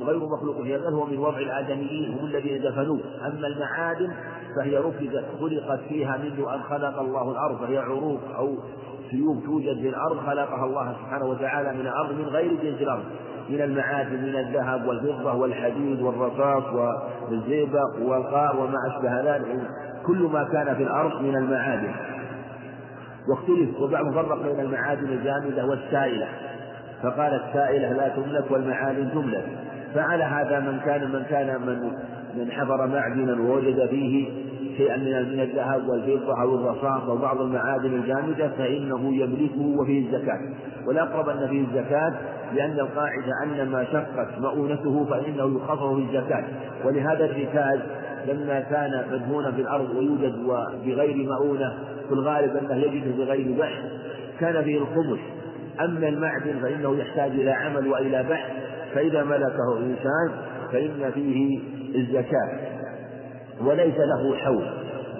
غير مخلوق بل هو من وضع الآدميين هم الذين دفنوه. أما المعادن فهي ركزت خلقت فيها منذ أن خلق الله الأرض. فهي عروق أو سيوف توجد في الأرض خلقها الله سبحانه وتعالى من الأرض من غير جنس الأرض. من المعادن من الذهب والفضة والحديد والرصاص والزئبق والقار وما أشبه ذلك. كل ما كان في الأرض من المعادن. واختلف وبعضهم فرق بين المعادن الجامدة والسائلة. فقال السائلة لا تملك والمعادن تملك. فعلى هذا من كان من كان من من حفر معدنا ووجد فيه شيئا من من الذهب والفضة أو الرصاص أو بعض المعادن الجامدة فإنه يملكه وفيه الزكاة. والأقرب أن فيه الزكاة لأن القاعدة أن ما شقت مؤونته فإنه يخفف الزكاة. ولهذا الركاز لما كان مدفونا في الأرض ويوجد بغير مؤونة في الغالب أنه يجد بغير بحث كان فيه الخمس. أما المعدن فإنه يحتاج إلى عمل وإلى بحث. فإذا ملكه إنسان فإن فيه الزكاة وليس له حول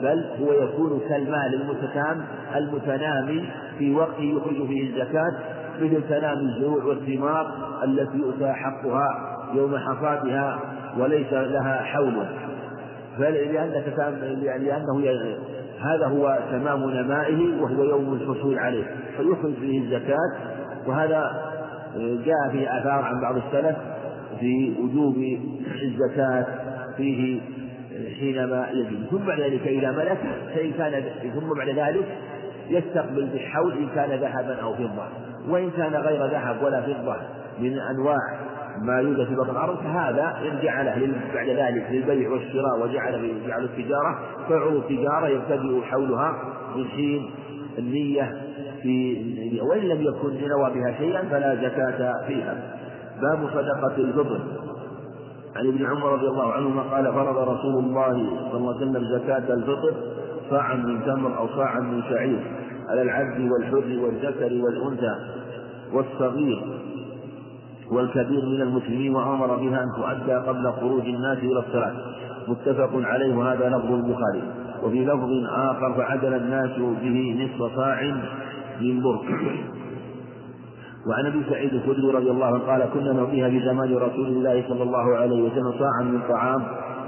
بل هو يكون كالمال المتتام المتنامي في وقت يخرج فيه الزكاة مثل تنامي الزروع والثمار التي يؤتى حقها يوم حصادها وليس لها حول. لأن لأنه هذا هو تمام نمائه وهو يوم الحصول عليه فيخرج فيه الزكاة وهذا جاء في آثار عن بعض السلف في وجوب الزكاة فيه حينما يجب. ثم بعد ذلك إذا ملك فإن كان ثم بعد ذلك يستقبل بالحول إن كان ذهبا أو فضة. وإن كان غير ذهب ولا فضة من أنواع ما يوجد في بطن الأرض فهذا إن جعله بعد ذلك للبيع والشراء وجعل جعل التجارة فعل التجارة يبتدئ حولها من حين النية في وإن لم يكن نوى بها شيئا فلا زكاة فيها. باب صدقة الفطر عن ابن عمر رضي الله عنهما قال فرض رسول الله صلى الله عليه وسلم زكاة الفطر صاعا من تمر أو صاعا من شعير على العبد والحر والذكر والأنثى والصغير والكبير من المسلمين وأمر بها أن تؤدى قبل خروج الناس إلى الصلاة. متفق عليه وهذا لفظ البخاري. وفي لفظ آخر فعدل الناس به نصف صاع من بر وعن أبي سعيد الخدري رضي الله عنه قال كنا نعطيها في زمان رسول الله صلى الله عليه وسلم صاعا من طعام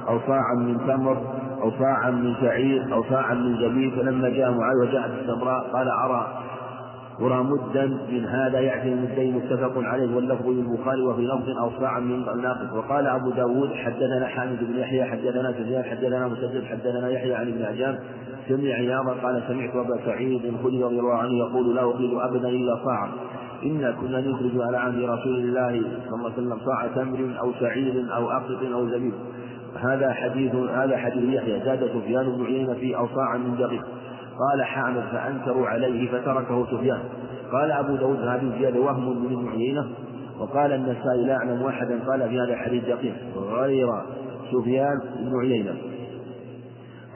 أو صاعا من تمر أو صاعا من شعير أو صاعا من زبيب فلما جاء معاذ وجاءت السمراء قال أرى أرى مدا من هذا يعفي المدين متفق عليه واللفظ للبخاري وفي لفظ أو صاعا من ناقص. وقال أبو داود حدثنا حامد بن يحيى حدثنا سفيان حدثنا مسدد حدثنا يحيى عن ابن عجام. سمع عياضا قال سمعت أبا سعيد الخدري رضي الله عنه يقول لا أقيل أبدا إلا صاعا. إنا كنا نخرج على عهد رسول الله صلى الله عليه وسلم صاع تمر أو شعير أو أقط أو زبيب. هذا حديث هذا حديث يحيى. زاد سفيان بن عيينة في أو صاعا من دقيق. قال حامد فأنكروا عليه فتركه سفيان. قال أبو داود هذه زيادة وهم من ابن عيينة وقال النسائي لا أعلم أحدا قال في هذا الحديث دقيق غير سفيان بن عيينة.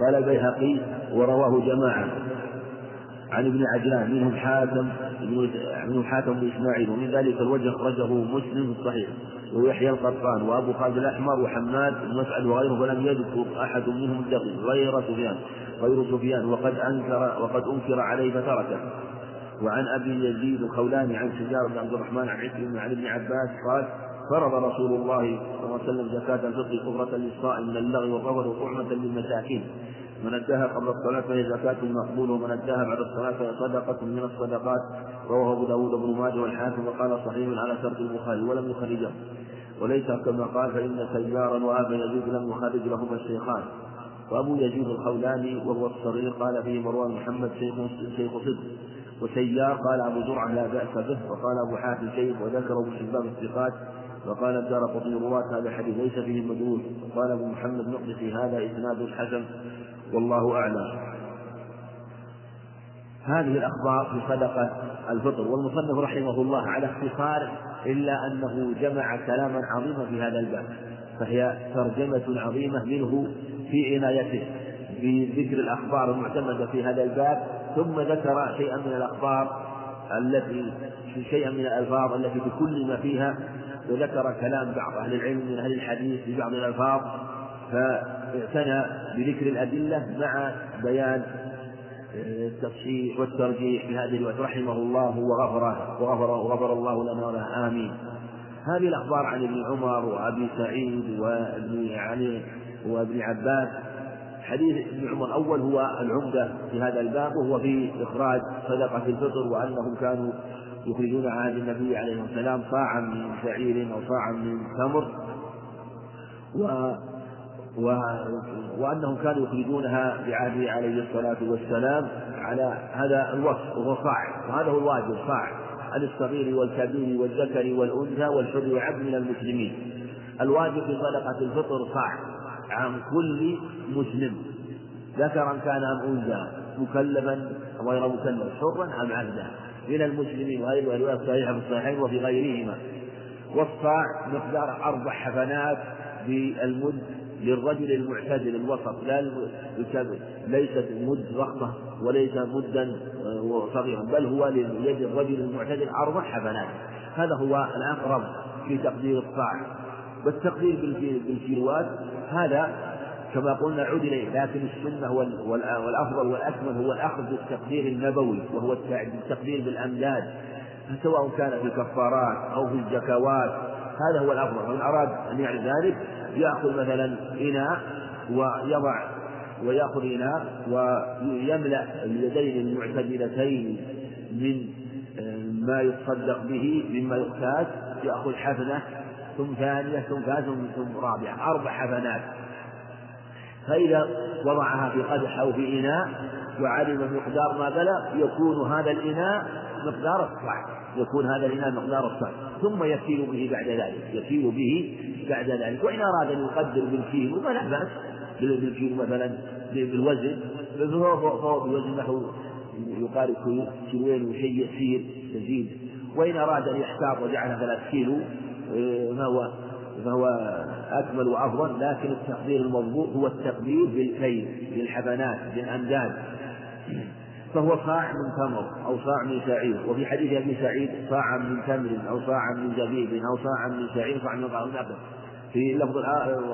قال البيهقي ورواه جماعة. عن ابن عجلان منهم حاتم منهم حاتم بن إسماعيل ومن ذلك الوجه أخرجه مسلم في الصحيح ويحيى القطان وأبو خالد الأحمر وحماد بن مسعد وغيره فلم يذكر أحد منهم الدقيق غير سفيان. غير سفيان وقد أنكر وقد أنكر عليه فتركه. وعن أبي يزيد الخولاني عن شجار بن عبد الرحمن عن عكرمه عن ابن عباس قال فرض رسول الله صلى الله عليه وسلم زكاة الفطر كفرة للصائم من اللغو والرفث وطعمة للمساكين. من أداها قبل الصلاة فهي زكاة مقبولة ومن أداها بعد الصلاة فهي صدقة من الصدقات. رواه أبو داود بن ماجه والحاكم وقال صحيح على شرط البخاري ولم يخرجه. وليس كما قال فإن سيارا وأبا يزيد لم يخرج لهما الشيخان. وأبو يزيد الخولاني وهو الصغير قال فيه مروان محمد شيخ شيخ صدق. وسيار قال أبو زرعة لا بأس به. وقال أبو حاتم شيخ وذكره ابن حبان الثقات. وقال الدار قطني رواة هذا الحديث ليس فيه مدروس وقال أبو محمد نقدسي هذا إسناد حسن. والله أعلم. هذه الأخبار في صدقة الفطر. والمصنف رحمه الله على اختصار إلا أنه جمع كلاما عظيما في هذا الباب. فهي ترجمة عظيمة منه في عنايته بذكر الأخبار المعتمدة في هذا الباب ثم ذكر شيئا من الأخبار التي شيئا من الألفاظ التي بكل ما فيها وذكر كلام بعض أهل العلم من أهل الحديث في بعض الألفاظ فاعتنى بذكر الأدلة مع بيان التصحيح والترجيح في هذه الوقت. رحمه الله وغفره وغفر وغفر الله لنا وله. آمين. هذه الأخبار عن ابن عمر وأبي سعيد وابن علي وابن عباس. حديث ابن عمر الأول هو العمدة في هذا الباب وهو في إخراج صدقة الفطر وأنهم كانوا يخرجون عهد النبي عليه السلام صاعا من شعير أو صاعا من تمر. و و... وأنهم كانوا يخرجونها بعهده عليه الصلاة والسلام على هذا الوصف وهو صاع. وهذا هو الواجب صاع. عن الصغير والكبير والذكر والأنثى والحر والعبد من المسلمين. الواجب في صدقة الفطر صاع. عن كل مسلم ذكرا كان أم أنثى مكلفا أو غير مكلف حرا أم عبدا. من المسلمين وهذه الرواية الصحيحة في الصحيحين وفي غيرهما. والصاع مقدار أربع حفنات بالمد للرجل المعتدل الوسط. لا ليست مد ضخمة وليس مدا آه، صغيرا بل هو ليد الرجل المعتدل أربع حفنات. هذا هو الأقرب في تقدير الصاع. والتقدير بالكيلوات هذا كما قلنا عود إليه لكن السنة والأفضل والأكمل هو الأخذ بالتقدير النبوي وهو التقدير بالأمداد سواء كان في الكفارات أو في الزكوات هذا هو الأفضل من أراد أن يعرف ذلك يأخذ مثلا إناء ويضع ويأخذ إناء ويملأ اليدين المعتدلتين من آه، ما يتصدق به مما يقتات يأخذ حفنة ثم ثانية ثم ثالثة ثم رابعة. أربع حفنات فإذا وضعها في قدح أو في إناء وعلم مقدار ما بلغ يكون هذا الإناء مقدار الصاع يكون هذا الإناء مقدار الصاع ثم يسير به بعد ذلك. يسير به بعد ذلك. وإن أراد أن يقدر بالكيلو فلا بأس. بالكيلو مثلا بالوزن. فهو بالوزن نحو يقارب كيلوين وشيء يسير يزيد. وإن أراد أن يحتاط وجعلها ثلاث كيلو آه، فهو فهو أكمل وأفضل لكن التقدير المضبوط هو التقدير بالكيل بالحبنات بالأمداد. فهو صاع من تمر أو صاع من شعير وفي حديث أبي سعيد صاعا من تمر أو صاعا من زبيب أو صاعا من شعير صاعا من طعام أقل. في لفظ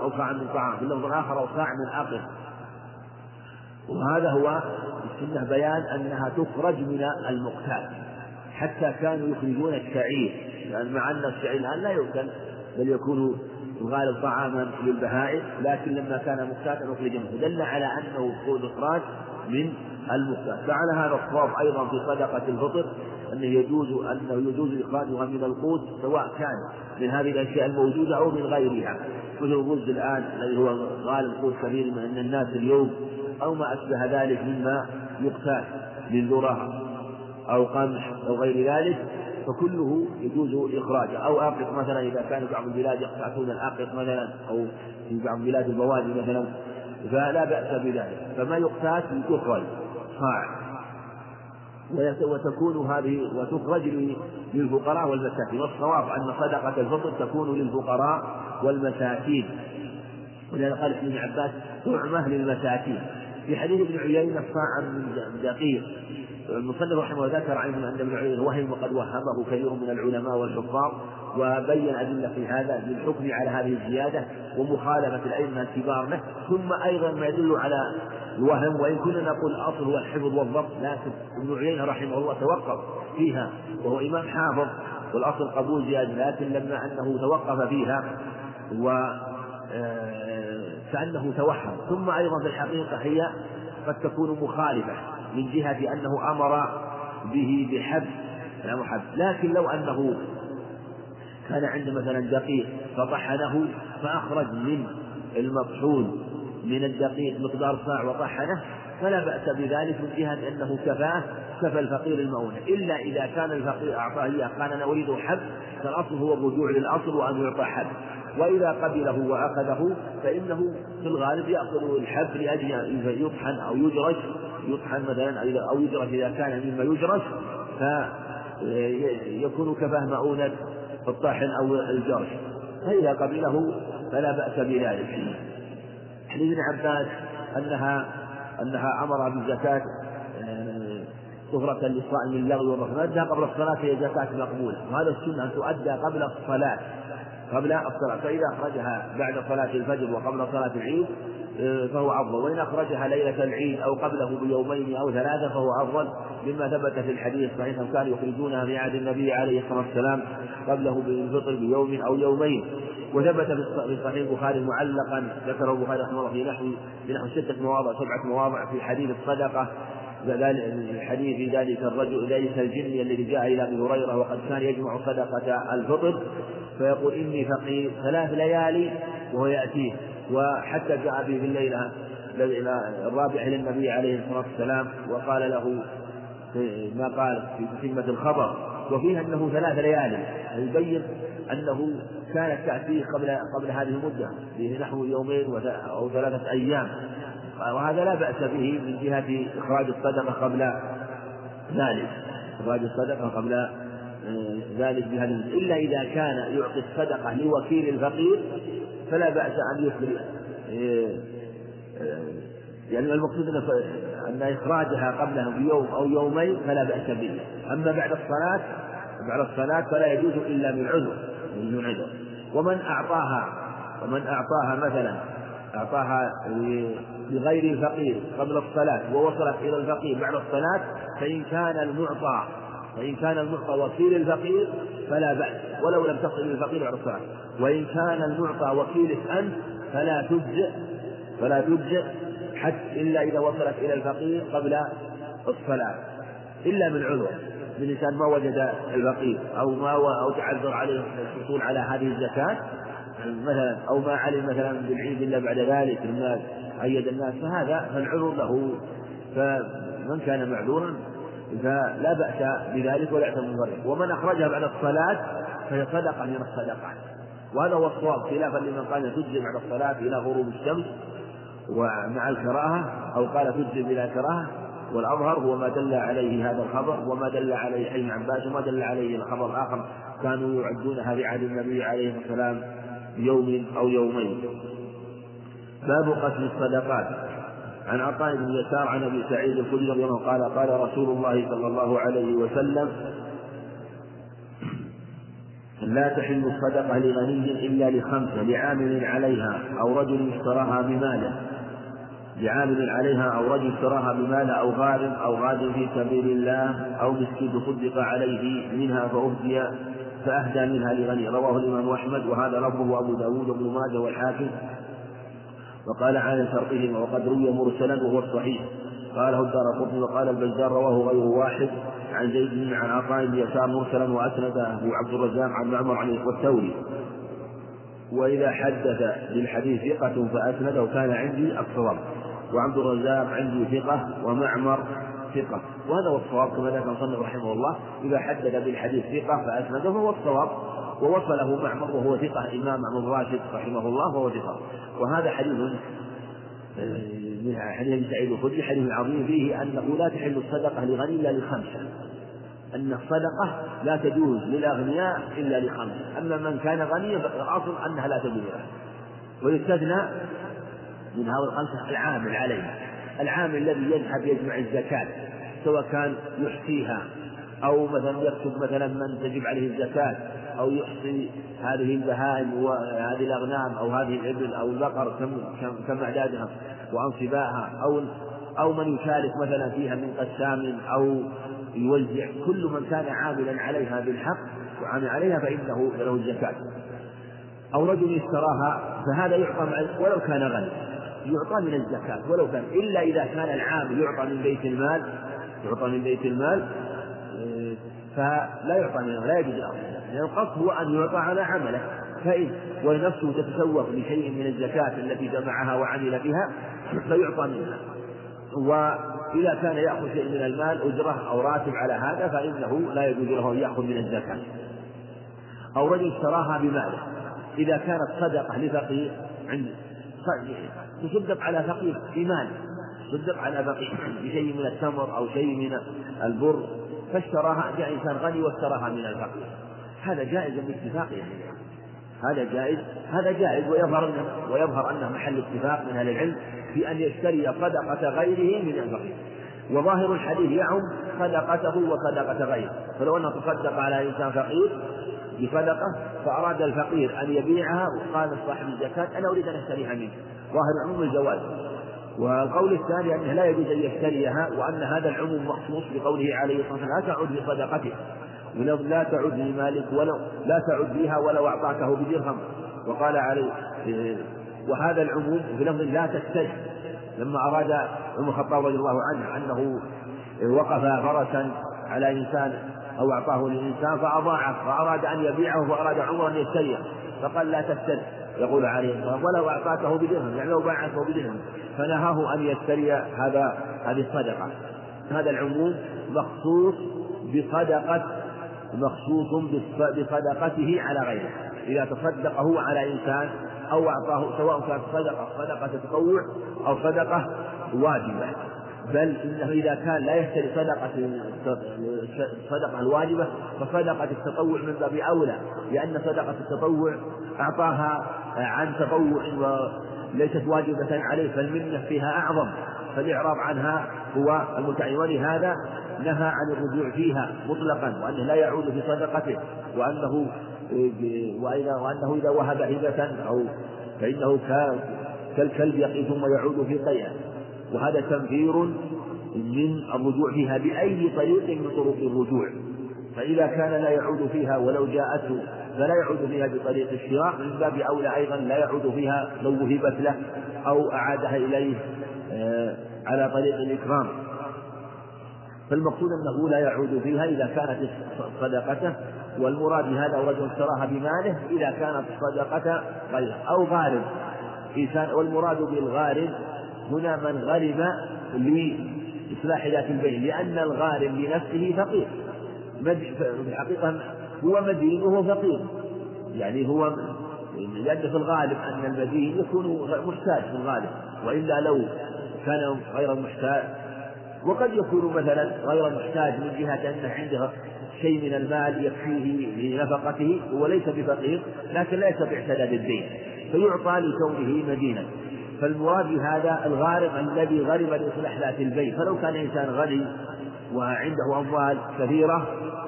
أو صاعا من طعام في اللفظ الآخر أو صاع من أقل. وهذا هو السنة بيان أنها تخرج من المقتات حتى كانوا يخرجون الشعير. لأن مع أن الشعير الآن لا يؤكل بل يكون الغالب طعاما للبهائم لكن لما كان مقتاتا أخرج منه. دل على أنه إخراج من المختار فعلى هذا الصواب أيضا في صدقة الفطر أنه يجوز أنه يجوز إخراجها من القوت سواء كان من هذه الأشياء الموجودة أو من غيرها. مثل الرز الآن الذي هو غالب قوت كثير من الناس اليوم أو ما أشبه ذلك مما يقتات من ذرة. أو قمح أو غير ذلك فكله يجوز إخراجه. أو آقط مثلا إذا كان بعض البلاد يقتاتون الآقط مثلا أو في بعض بلاد البوادي مثلا فلا بأس بذلك. فما يقتات يخرج. صاع. وتكون هذه وتخرج للفقراء والمساكين. والصواب أن صدقة الفطر تكون للفقراء والمساكين. ولذلك قال ابن عباس طعمة للمساكين. في حديث ابن عيينة صاعا من دقيق. المصنف رحمه الله ذكر عنه أن ابن عيينة وهم وقد وهمه كثير من العلماء والحفاظ وبين أدلة في هذا للحكم على هذه الزيادة ومخالفة الأئمة الكبار له ثم أيضا ما يدل على الوهم وإن كنا نقول الأصل هو الحفظ والضبط لكن ابن عيينة رحمه الله توقف فيها وهو إمام حافظ والأصل قبول زيادة لكن لما أنه توقف فيها و آه، كأنه توهم. ثم أيضا في الحقيقة هي قد تكون مخالفة. من جهة أنه أمر به بحبس حبس لكن لو أنه كان عنده مثلا دقيق فطحنه فأخرج من المطحون من الدقيق مقدار صاع وطحنه فلا بأس بذلك من جهة أنه كفاه كفى الفقير المؤونة. إلا إذا كان الفقير أعطاه إياه قال أنا أريد حب فالأصل هو الرجوع للأصل وأن يعطى حب وإذا قبله وأخذه فإنه في الغالب يأخذ الحب لأجل يطحن أو يجرش يطحن مثلا أو يجرش إذا كان مما يجرش فيكون كفاه مؤونة الطاحن أو الجرش. فإذا قبله فلا بأس بذلك. حديث ابن عباس أنها أنها أمر بالزكاة آه، طهرة للصائم اللغو والرفث قبل الصلاة هي زكاة مقبولة. وهذا السنة أن تؤدى قبل الصلاة. قبل الصلاة فإذا أخرجها بعد صلاة الفجر وقبل صلاة العيد آه، فهو أفضل. وإن أخرجها ليلة العيد أو قبله بيومين أو ثلاثة فهو أفضل. مما ثبت في الحديث صحيح كانوا يخرجونها في عهد النبي عليه الصلاة والسلام قبله بالفطر بيوم أو يومين. وثبت في صحيح البخاري معلقا ذكره البخاري رحمه الله في نحو في نحو ستة مواضع سبعة مواضع في حديث الصدقة. الحديث ذلك الرجل ذلك الجن الذي جاء إلى أبي هريرة وقد كان يجمع صدقة الفطر فيقول إني فقير ثلاث ليالي وهو يأتيه. وحتى جاء به في الليلة الرابعة للنبي عليه الصلاة والسلام وقال له ما قال في تتمة الخبر وفيها أنه ثلاث ليالي. يبين أنه كانت تأتيه قبل قبل هذه المدة في نحو يومين أو ثلاثة أيام. وهذا لا بأس به من جهة إخراج الصدقة قبل ذلك. إخراج الصدقة قبل آه، ذلك بهذه إلا إذا كان يعطي الصدقة لوكيل الفقير فلا بأس أن يخرج آه، آه، لأن المقصود أن إخراجها قبلها بيوم أو يومين فلا بأس به. أما بعد الصلاة بعد الصلاة فلا يجوز إلا من عذر من عذر ومن أعطاها ومن أعطاها مثلا أعطاها لغير الفقير قبل الصلاة ووصلت إلى الفقير بعد الصلاة فإن كان المعطى فإن كان المعطى وكيل الفقير فلا بأس ولو لم تصل إلى الفقير بعد الصلاة. وإن كان المعطى وكيلك أنت فلا تجزئ فلا تجزئ حتى إلا إذا وصلت إلى الفقير قبل الصلاة إلا من عذر من إنسان ما وجد الفقير أو ما أو تعذر عليه الحصول على هذه الزكاة. مثلا أو ما علم مثلا بالعيد إلا بعد ذلك الناس عيد الناس فهذا فالعذر له. فمن كان معذورا فلا بأس بذلك ولا يعتبر من ومن أخرجها بعد الصلاة فهي صدقة من الصدقات. وهذا هو الصواب خلافا لمن قال تجزي بعد الصلاة إلى غروب الشمس ومع الكراهة أو قال تجزي بلا كراهة. والأظهر هو ما دل عليه هذا الخبر وما دل عليه حين عباس وما دل عليه الخبر الآخر. كانوا يعدونها عهد النبي عليه الصلاة والسلام يوم أو يومين. باب قسم الصدقات. عن عطاء بن يسار عن أبي سعيد الخدري رضي الله قال قال رسول الله صلى الله عليه وسلم لا تحل الصدقة لغني إلا لخمسة لعامل عليها أو رجل اشتراها بماله. لعامل عليها أو رجل اشتراها بمال أو غارم أو غاد في سبيل الله أو مسكين تصدق عليه منها فأهدي فأهدى منها لغني. رواه الإمام أحمد وهذا لفظه أبو داود وابن ماجه والحاكم. وقال عن شرطهما وقد روي مرسلا وهو الصحيح. قاله الدار قطني وقال البزار رواه غير واحد. عن زيد بن عن عطاء بن يسار مرسلا واسنده عبد الرزاق عن معمر عن والثوري وإذا حدث بالحديث ثقة فأسنده. كان عندي الصواب. وعبد الرزاق عندي ثقة. ومعمر ثقة. وهذا هو الصواب كما ذكر المصنف رحمه الله. إذا حدد بالحديث ثقة فأسنده فهو الصواب. ووصله معمر وهو ثقة. إمام معمر راشد رحمه الله وهو ثقة. وهذا حديث آه، من حديث سعيد الخدري حديث عظيم فيه أنه لا تحل الصدقة لغني إلا لخمسة. أن الصدقة لا تجوز للأغنياء إلا لخمسة. أما من كان غنيا فالأصل أنها لا تجوز. له ويستثنى من هؤلاء الخمسة العامل عليه العامل الذي يذهب يجمع الزكاة سواء كان يحصيها أو مثلا يكتب مثلا من تجب عليه الزكاة أو يحصي هذه البهائم وهذه الأغنام أو هذه الإبل أو البقر كم كم, أعدادها وأنصباها أو أو من يشارك مثلا فيها من قسام أو يوزع كل من كان عاملا عليها بالحق وعامل عليها فإنه له الزكاة. أو رجل اشتراها فهذا يعطى ولو كان غني. يعطى من الزكاة ولو كان إلا إذا كان العامل يعطى من بيت المال يعطى من بيت المال فلا يعطى منه لا يجوز الأرض لأن القصد هو أن يعطى على عمله. فإن ونفسه تتسوق بشيء من الزكاة التي جمعها وعمل بها فيعطى منها. وإذا كان يأخذ شيء من المال أجرة أو راتب على هذا فإنه لا يجوز له أن يأخذ من الزكاة. أو رجل اشتراها بماله. إذا كانت صدقة لفقير عند تصدق على فقير بمال تصدق على فقير بشيء من التمر أو شيء من البر فاشتراها جاء إنسان غني واشتراها من الفقير. هذا جائز باتفاق يعني هذا جائز هذا جائز ويظهر أنه ويظهر أنه محل اتفاق من أهل العلم في أن يشتري صدقة غيره من الفقير. وظاهر الحديث يعم صدقته وصدقة غيره. فلو أنه تصدق على إنسان فقير بصدقة فأراد الفقير أن يبيعها وقال صاحب الزكاة أنا أريد أن أشتريها منك. ظاهر عموم الجواز والقول الثاني أنه لا يجوز أن يشتريها وأن هذا العموم مخصوص بقوله عليه الصلاة والسلام لا تعد بصدقته ولو لا تعد لمالك ولو لا تعد بها ولو أعطاكه بدرهم. وقال عليه وهذا العموم في لفظ لا تشتري. لما أراد عمر الخطاب رضي الله عنه أنه وقف فرسا على إنسان أو أعطاه لإنسان فأضاعه فأراد أن يبيعه فأراد عمر أن يشتريه. فقال لا تشتري. يقول عليه الصلاة والسلام ولو أعطاته بدرهم يعني لو باعته بدرهم فنهاه أن يشتري هذا هذه الصدقة. هذا العموم مخصوص بصدقة مخصوص بصدقته على غيره. إذا تصدق هو على إنسان أو أعطاه سواء كانت صدقة صدقة تطوع أو صدقة واجبة. بل إنه إذا كان لا يشتري صدقة الصدقة الواجبة فصدقة التطوع من باب أولى لأن صدقة التطوع أعطاها عن تطوع وليست واجبة عليه فالمنة فيها أعظم. فالإعراض عنها هو المتعين ولهذا نهى عن الرجوع فيها مطلقا وأنه لا يعود في صدقته وأنه وأنه إذا وهب هبة أو فإنه كالكلب يقي ثم يعود في قيئة. وهذا تنفير من الرجوع فيها بأي طريق من طرق الرجوع. فإذا كان لا يعود فيها ولو جاءته فلا يعود فيها بطريق الشراء من باب أولى أيضا لا يعود فيها لو وهبت له أو أعادها إليه آه، على طريق الإكرام. فالمقصود أنه لا يعود فيها إذا كانت صدقته والمراد بهذا رجل اشتراها بماله إذا كانت صدقة غيره أو غارب. والمراد بالغارب هنا من غرم لإصلاح ذات البين لأن الغارم لنفسه فقير. في الحقيقة هو مدين وهو فقير. يعني هو لأن في الغالب أن المدين يكون محتاج في الغالب وإلا لو كان غير محتاج. وقد يكون مثلا غير محتاج من جهة أنه عنده شيء من المال يكفيه لنفقته وليس بفقير لكن لا يستطيع سداد الدين فيعطى لكونه مدينا. فالمراد بهذا الغارم الذي غرم لإصلاح ذات البيت. فلو كان إنسان غني وعنده أموال كثيرة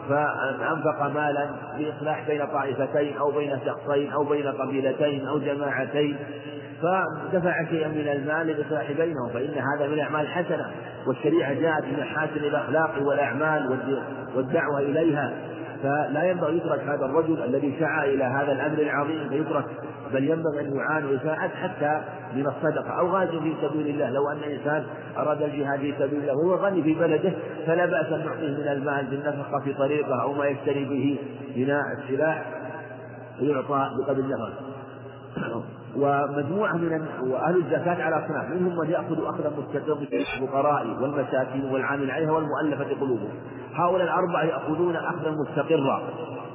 فأنفق مالا لإصلاح بين طائفتين أو بين شخصين أو بين قبيلتين أو جماعتين فدفع شيئا من المال للإصلاح بينهم فإن هذا من الأعمال الحسنة. والشريعة جاءت من الأخلاق والأعمال والدعوة إليها. فلا ينبغي يترك هذا الرجل الذي سعى إلى هذا الأمر العظيم فيترك بل ينبغي أن يعان ويساعد حتى من الصدقة أو غازي في سبيل الله. لو أن إنسان أراد الجهاد في سبيل الله وهو غني في بلده فلا بأس أن نعطيه من المال بالنفقة في طريقه أو ما يشتري به بناء السلاح يعطى بقدر النفقة ومجموعة من وأهل الزكاة على أصناف منهم من يأخذ أخذا مستقرا الفقراء والمساكين والعامل عليها والمؤلفة قلوبهم. هؤلاء الأربعة يأخذون أخذا مستقرا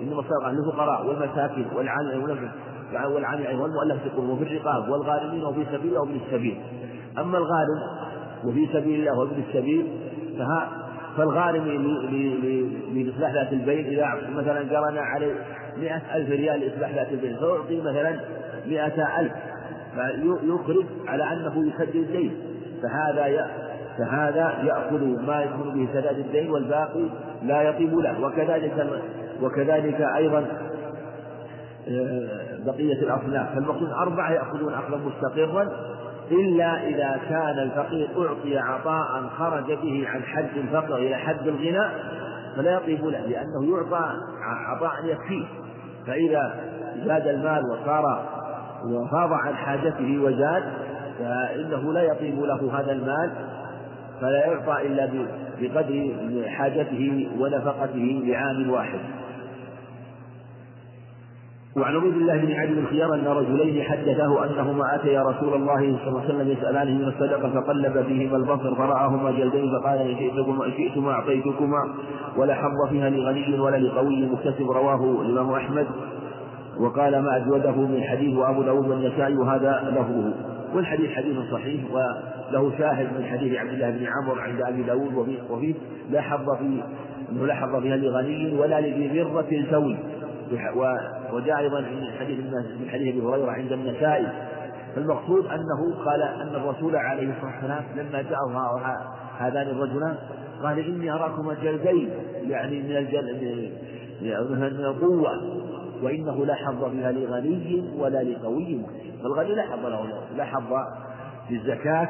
إنما الصدقة للفقراء والمساكين والعامل والعامل عليها والمؤلفة قلوبهم وفي الرقاب والغارمين وفي سبيل وابن السبيل أما الغارم وفي سبيل الله وابن السبيل فها فالغارم لإصلاح ذات البين إذا مثلا قرنا عليه مئة ألف ريال لإصلاح ذات البين فأعطي مثلا مئة ألف فيخرج على أنه يسدد الدين. فهذا فهذا يأخذ ما يكون به سداد الدين والباقي لا يطيب له. وكذلك وكذلك أيضا بقية الأصناف. فالمقصود أربعة يأخذون أخذا مستقرا إلا إذا كان الفقير أعطي عطاء خرج به عن حد الفقر إلى حد الغنى فلا يطيب له لأنه يعطى عطاء يكفيه. فإذا زاد المال وصار وفاض عن حاجته وزاد فإنه لا يطيب له هذا المال فلا يعطى إلا بقدر حاجته ونفقته لعام واحد. وعن عبيد الله بن عدي الخيار أن رجلين حدثاه أنهما آتيا رسول الله صلى الله عليه وسلم يسالانه من الصدقة فقلب فيهما البصر فرآهما جلدين فقال إن شئتكما شئتما أعطيتكما ولا حظ فيها لغني ولا لقوي مكتسب رواه الإمام أحمد. وقال ما أجوده من حديث وأبو داود والنسائي وهذا لفظه والحديث حديث صحيح وله شاهد من حديث عبد الله بن عمر عند أبي داود وفيه لا حظ في لا حظ فيها لغني ولا لذي مرة سوي وجاء أيضا من حديث من حديث أبي هريرة عند النسائي. فالمقصود أنه قال أن الرسول عليه الصلاة والسلام لما جاءه هذان الرجلان قال إني أراكما جلدين يعني من الجل من القوة وإنه لا حظ فيها لغني ولا لقوي. فالغني لا حظ له لا حظ في الزكاة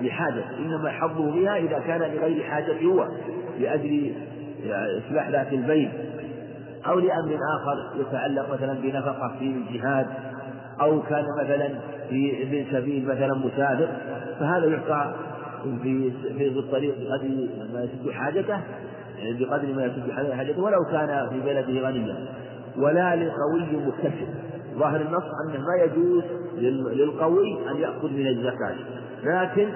لحاجة إنما حظه بها إذا كان لغير حاجة هو لأجل إصلاح ذات البين أو لأمر آخر يتعلق مثلا بنفقة في الجهاد أو كان مثلا في ابن سبيل مثلا مسافر فهذا يعطى في في الطريق بقدر ما يسد حاجته يعني بقدر ما يسد حاجته ولو كان في بلده غنيا. ولا لقوي مكتسب. ظاهر النص أنه ما يجوز للقوي أن يأخذ من الزكاة. لكن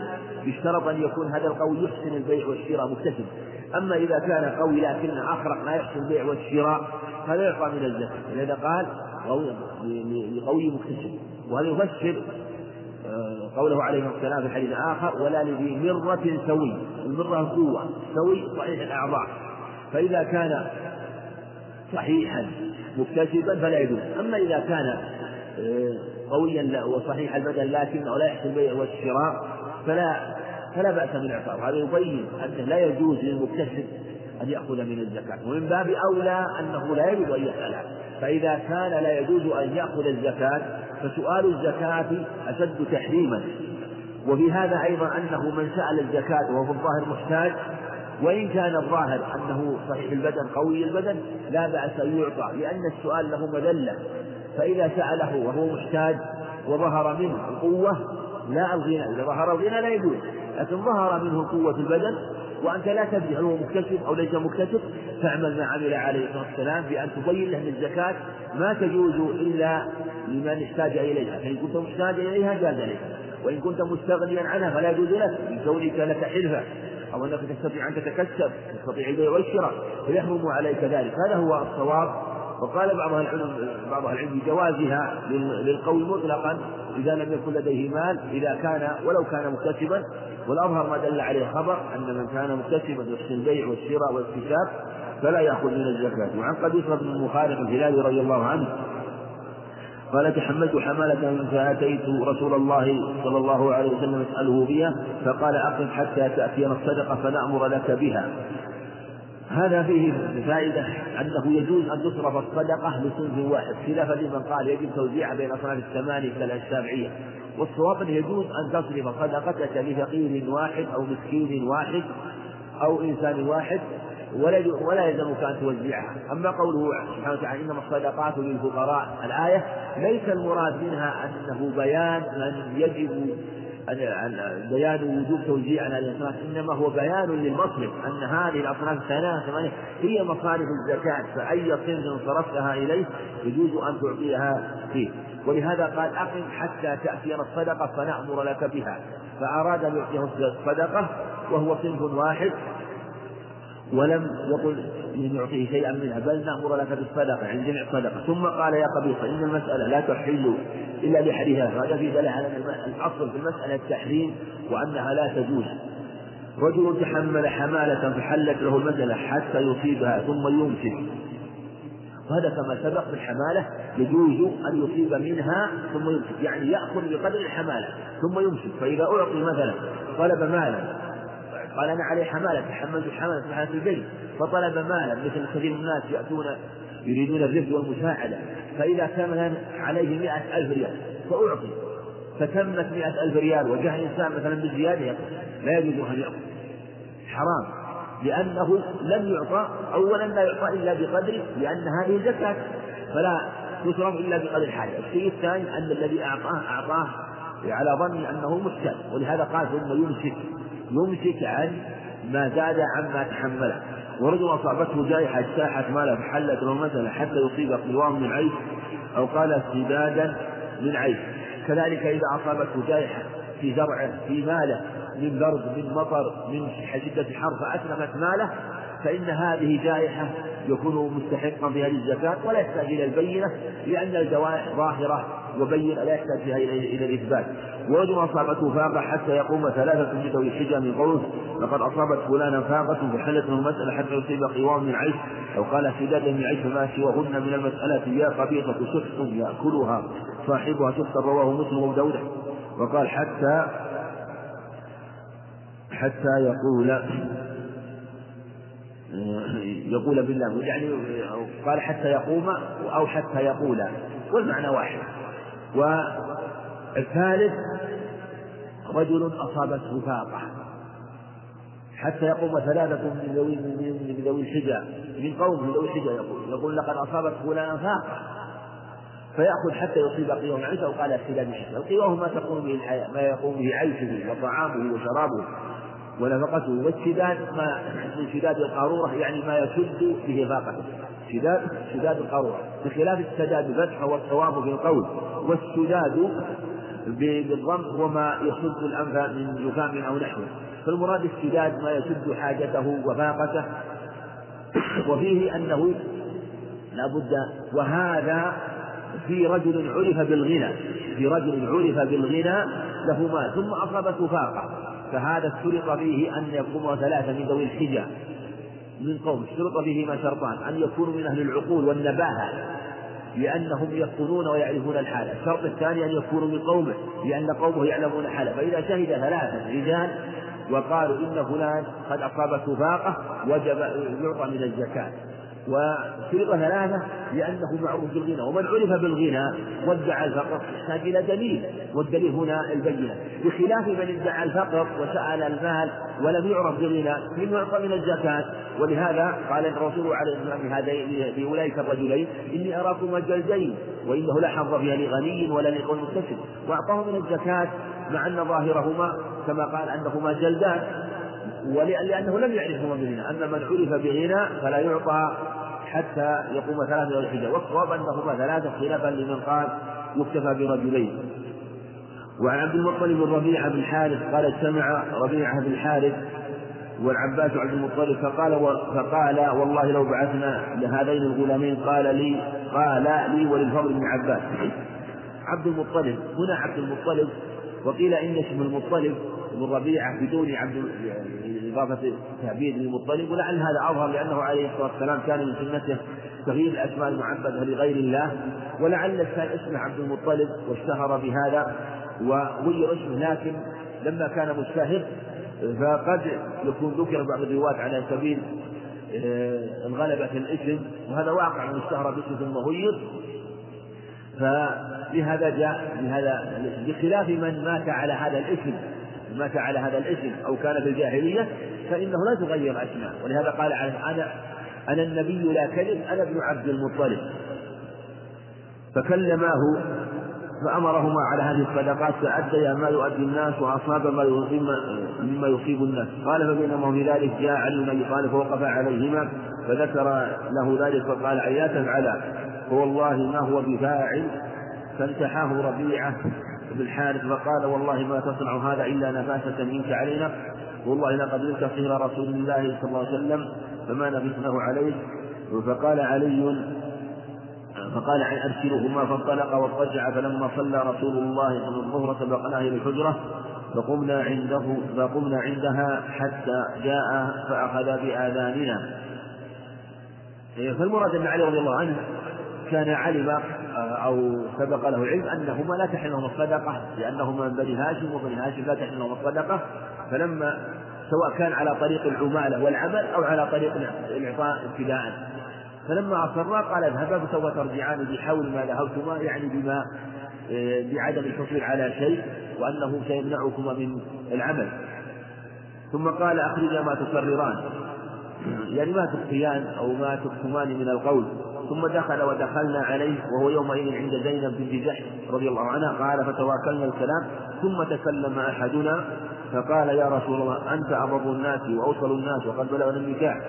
يشترط أن يكون هذا القوي يحسن البيع والشراء مكتسب. أما إذا كان قوي لكن أخرق لا يحسن البيع والشراء فلا يعطى من الزكاة لهذا قال لقوي مكتسب. وهذا يفسر؟ آه، قوله عليه السلام في حديث آخر ولا لذي مرة سوي. المرة قوة سوي صحيح الأعضاء. فإذا كان صحيحا مكتسبا فلا يجوز. أما إذا كان آه، قويا وصحيح البدن لكنه لا يحسن البيع والشراء فلا فلا بأس من إعطائه هذا يبين أنه لا يجوز للمكتسب أن يأخذ من الزكاة. ومن باب أولى أنه لا يجوز أن يسأل فإذا كان لا يجوز أن يأخذ الزكاة فسؤال الزكاة أشد تحريما. وفي هذا أيضا أنه من سأل الزكاة وهو الظاهر محتاج وإن كان الظاهر أنه صحيح البدن قوي البدن لا بأس أن يعطى لأن السؤال له مذلة فإذا سأله وهو محتاج وظهر منه القوة لا الغنى. إذا ظهر الغنى لا يجوز. لكن ظهر منه قوة البدن وأنت لا تدري هل هو مكتسب أو ليس مكتسب فاعمل ما عمل عليه الصلاة والسلام بأن تبين له الزكاة ما تجوز إلا لمن احتاج إليها فإن كنت محتاج إليها جاز لك وإن كنت مستغنيا عنها فلا يجوز لك لكونك لك حرفة أو أنك تستطيع أن تتكسب تستطيع البيع والشراء فيحرم عليك ذلك هذا هو الصواب. وقال بعض العلم بعض العلم بجوازها للقول مطلقا إذا لم يكن لديه مال إذا كان ولو كان مكتسبا والأظهر ما دل عليه الخبر أن من كان مكتسبا يحسن البيع والشراء والاكتساب فلا يأخذ من الزكاة. وعن قبيصة بن المخالف الهلالي رضي الله عنه قال تحملت حمالة فأتيت رسول الله صلى الله عليه وسلم أسأله بها فقال أقف حتى تأتينا الصدقة فنأمر لك بها. هذا فيه فائدة أنه يجوز أن تصرف الصدقة لصنف واحد خلافا لمن قال يجب توزيعها بين أصناف الثمانية مثل الشافعية والصواب أنه يجوز أن تصرف صدقتك لفقير واحد أو مسكين واحد أو إنسان واحد ولا ولا يلزمك أن توزعها، أما قوله سبحانه وتعالى إنما الصدقات للفقراء. الآية ليس المراد منها أنه بيان من يجب بيان وجوب توزيع على الأصناف إنما هو بيان للمصرف أن هذه الأصناف الثلاثة هي مصارف الزكاة فأي صنف صرفتها إليه يجوز أن تعطيها فيه. ولهذا قال أقم حتى تأتينا الصدقة فنأمر لك بها. فأراد أن يعطيه الصدقة وهو صنف واحد. ولم يقل ان يعطيه شيئا منها بل نأمر لك بالصدقة عند جميع الصدقة. ثم قال يا قبيصة إن المسألة لا تحل إلا بحديثها هذا في على أن الأصل في المسألة التحريم وأنها لا تجوز. رجل تحمل حمالة فحلت له المسألة حتى يصيبها ثم يمسك وهذا كما سبق في الحمالة يجوز أن يصيب منها ثم يمسك. يعني يأخذ بقدر الحمالة ثم يمسك. فإذا أعطي مثلا طلب مالا قال أنا علي حمالة تحملت حمالة في حالة البيت فطلب مالا مثل كثير من الناس يأتون يريدون الرفق والمساعدة فإذا كان عليه مئة ألف ريال فأعطي. فتمت مئة ألف ريال وجاء إنسان مثلا بالزيادة لا يجوز أن يأخذ. حرام. لأنه لم يعطى أولا لا يعطى إلا بقدر لأن هذه زكاة فلا تصرف إلا بقدر الحاجة الشيء الثاني أن الذي أعطاه أعطاه على ظن أنه محتاج ولهذا قال ثم يمسك يمسك عن ما زاد عما تحمله ورجل أصابته جائحة اجتاحت ماله فحلت مثلا حتى يصيب قوام من عيش أو قال استبادا من عيش. كذلك إذا أصابته جائحة في زرعه في ماله من برد من مطر من شدة حر فأتلفت ماله فإن هذه جائحة يكون مستحقا في هذه الزكاة ولا يحتاج إلى البينة لأن الجوائح ظاهرة وبين لا يحتاج فيها إلى الإثبات. ورجل أصابته فاقة حتى يقوم ثلاثة من ذوي الحجة من قوله لقد أصابت فلانا فاقة فحلت من المسألة حتى يصيب قوام من عيش أو قال سداد من عيش فما سواهن من المسألة. يا قبيصة سحت يأكلها صاحبها سحت رواه مسلم وداود وقال حتى حتى يقول يقول بالله يعني قال حتى يقوم أو حتى يقول والمعنى واحد. والثالث رجل أصابته فاقة. حتى يقوم ثلاثة من ذوي من ذوي الحجة من قوم من ذوي الحجة يقول يقول لقد أصابت فلانا فاقة. فيأخذ حتى يصيب قيوم عيسى وقال السداد عيسى. القيوم ما تقوم به الحياة ما يقوم به عيشه وطعامه وشرابه. ونفقته والشداد ما من شداد القارورة يعني ما يشد به فاقته. شداد شداد القارورة. بخلاف السداد الفتح والصواب في القول والسداد بالضم هو ما يصد الأنف من زكام أو نحوه. فالمراد السداد ما يسد حاجته وفاقته. وفيه أنه لا بد وهذا في رجل عرف بالغنى. في رجل عرف بالغنى له مال ثم أصابته فاقة. فهذا اشترط فيه أن يقوم ثلاثة من ذوي الحجة. من قوم اشترط فيهما شرطان أن يكونوا من أهل العقول والنباهة لأنهم يقولون ويعرفون الحالة. الشرط الثاني أن يكونوا من قومه لأن قومه يعلمون حاله فإذا شهد ثلاثة رجال وقالوا إن فلان قد أصابته فاقة وجب يعطى من الزكاة. وشرط ثلاثة لأنه معروف بالغنى ومن عرف بالغنى وادعى الفقر يحتاج إلى دليل والدليل هنا البينة. بخلاف من ادعى الفقر وسأل المال ولم يعرف بالغنى من يعطى من الزكاة. ولهذا قال الرسول عليه الصلاة والسلام لأولئك الرجلين إني أراكما جلدين وإنه لا حظ فيها لغني ولا لقوم مكتسب. وأعطاه من الزكاة مع أن ظاهرهما كما قال أنهما جلدان ولأنه لم يعرفهما بغنى أما من عرف بغنى فلا يعطى حتى يقوم ثلاثة الحجة. والصواب أنهما ثلاثة خلافا لمن قال يكتفى برجلين. وعن عبد المطلب بن ربيعة بن الحارث قال اجتمع ربيعة بن الحارث والعباس عبد المطلب فقال فقال والله لو بعثنا لهذين الغلامين قال لي قال لي وللفضل بن عباس. عبد المطلب هنا عبد المطلب وقيل إن اسم المطلب بن ربيعة بدون عبد إضافة تعبير للمطلب ولعل هذا أظهر لأنه عليه الصلاة والسلام كان من سنته تغيير الأسماء المعبدة لغير الله ولعل كان اسمه عبد المطلب واشتهر بهذا وغير اسمه لكن لما كان مشتهر فقد يكون ذكر بعض الروايات على سبيل آه، الغلبة في الاسم وهذا واقع من اشتهر باسم ثم غير. فلهذا جاء بهذا بخلاف من مات على هذا الاسم مات على هذا الاسم أو كان في الجاهلية فإنه لا تغير أسماء ولهذا قال أنا أنا النبي لا كذب أنا ابن عبد المطلب. فكلماه فأمرهما على هذه الصدقات فأديا ما يؤدي الناس وأصاب ما مما يصيب الناس. قال فبينما في ذلك جاء علي بن طالب فوقف عليهما فذكر له ذلك فقال لا تفعلا فوالله ما هو بفاعل فانتحاه ربيعة بالحارث فقال والله ما تصنع هذا إلا نفاسة منك علينا. والله لقد قلت خير رسول الله صلى الله عليه وسلم فما نفسناه عليه. فقال علي فقال عن أرسلهما فانطلق واضطجع فلما صلى رسول الله صلى الظهر سبقناه إلى الحجرة فقمنا عنده فقمنا عندها حتى جاء فأخذ بآذاننا. فالمراد أن علي رضي الله عنه كان علم أو سبق له علم أنهما لا تحل لهما الصدقة لأنهما من بني هاشم وبني هاشم لا تحل لهما الصدقة. فلما سواء كان على طريق العمالة والعمل أو على طريق الإعطاء ابتداء. فلما أصرا قال اذهبا فسوف ترجعان بحول ما ذهبتما يعني بما بعدم الحصول على شيء وأنه سيمنعكما من العمل. ثم قال أخرجا ما تكرران. يعني ما تخفيان أو ما تكتمان من القول. ثم دخل ودخلنا عليه وهو يومئذ عند زينب بنت جحش رضي الله عنها. قال فتواكلنا الكلام. ثم تكلم أحدنا فقال يا رسول الله أنت أبر الناس وأوصل الناس وقد بلغنا النكاح.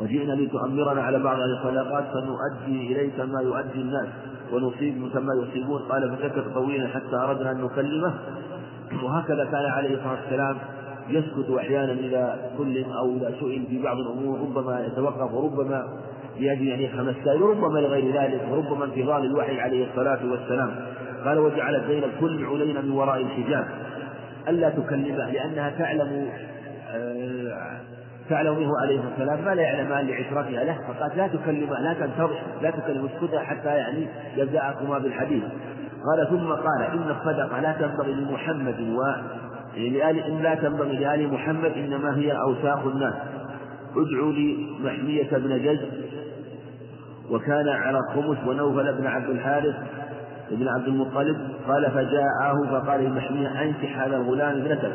وجئنا لتؤمرنا على بعض الصدقات فنؤدي إليك ما يؤدي الناس ونصيب كما يصيبون. قال فسكت طويلا حتى أردنا أن نكلمه؟ وهكذا كان عليه الصلاة والسلام. يسكت أحيانا إذا كلم أو إذا سئل في بعض الأمور ربما يتوقف وربما لأجل أن يفهم السائل وربما لغير ذلك وربما انتظار الوحي عليه الصلاة والسلام. قال وجعلت زينب كل علينا من وراء الحجاب. ألا تكلمه لأنها تعلم آه، تعلم منه عليه والسلام ما لا يعلمان لعشرتها له فقالت لا تكلمه لا تنتظر لا تكلم اسكتها حتى يعني يبدأكما بالحديث. قال ثم قال إن الصدقة لا تنبغي لمحمد و لآل إن لا تنبغي لآل محمد إنما هي أوساخ الناس. ادعوا لي محمية بن جز وكان على الخمس ونوفل بن عبد الحارث بن عبد المطلب. قال فجاءه فقال لمحمية أنكح هذا الغلام ابنتك.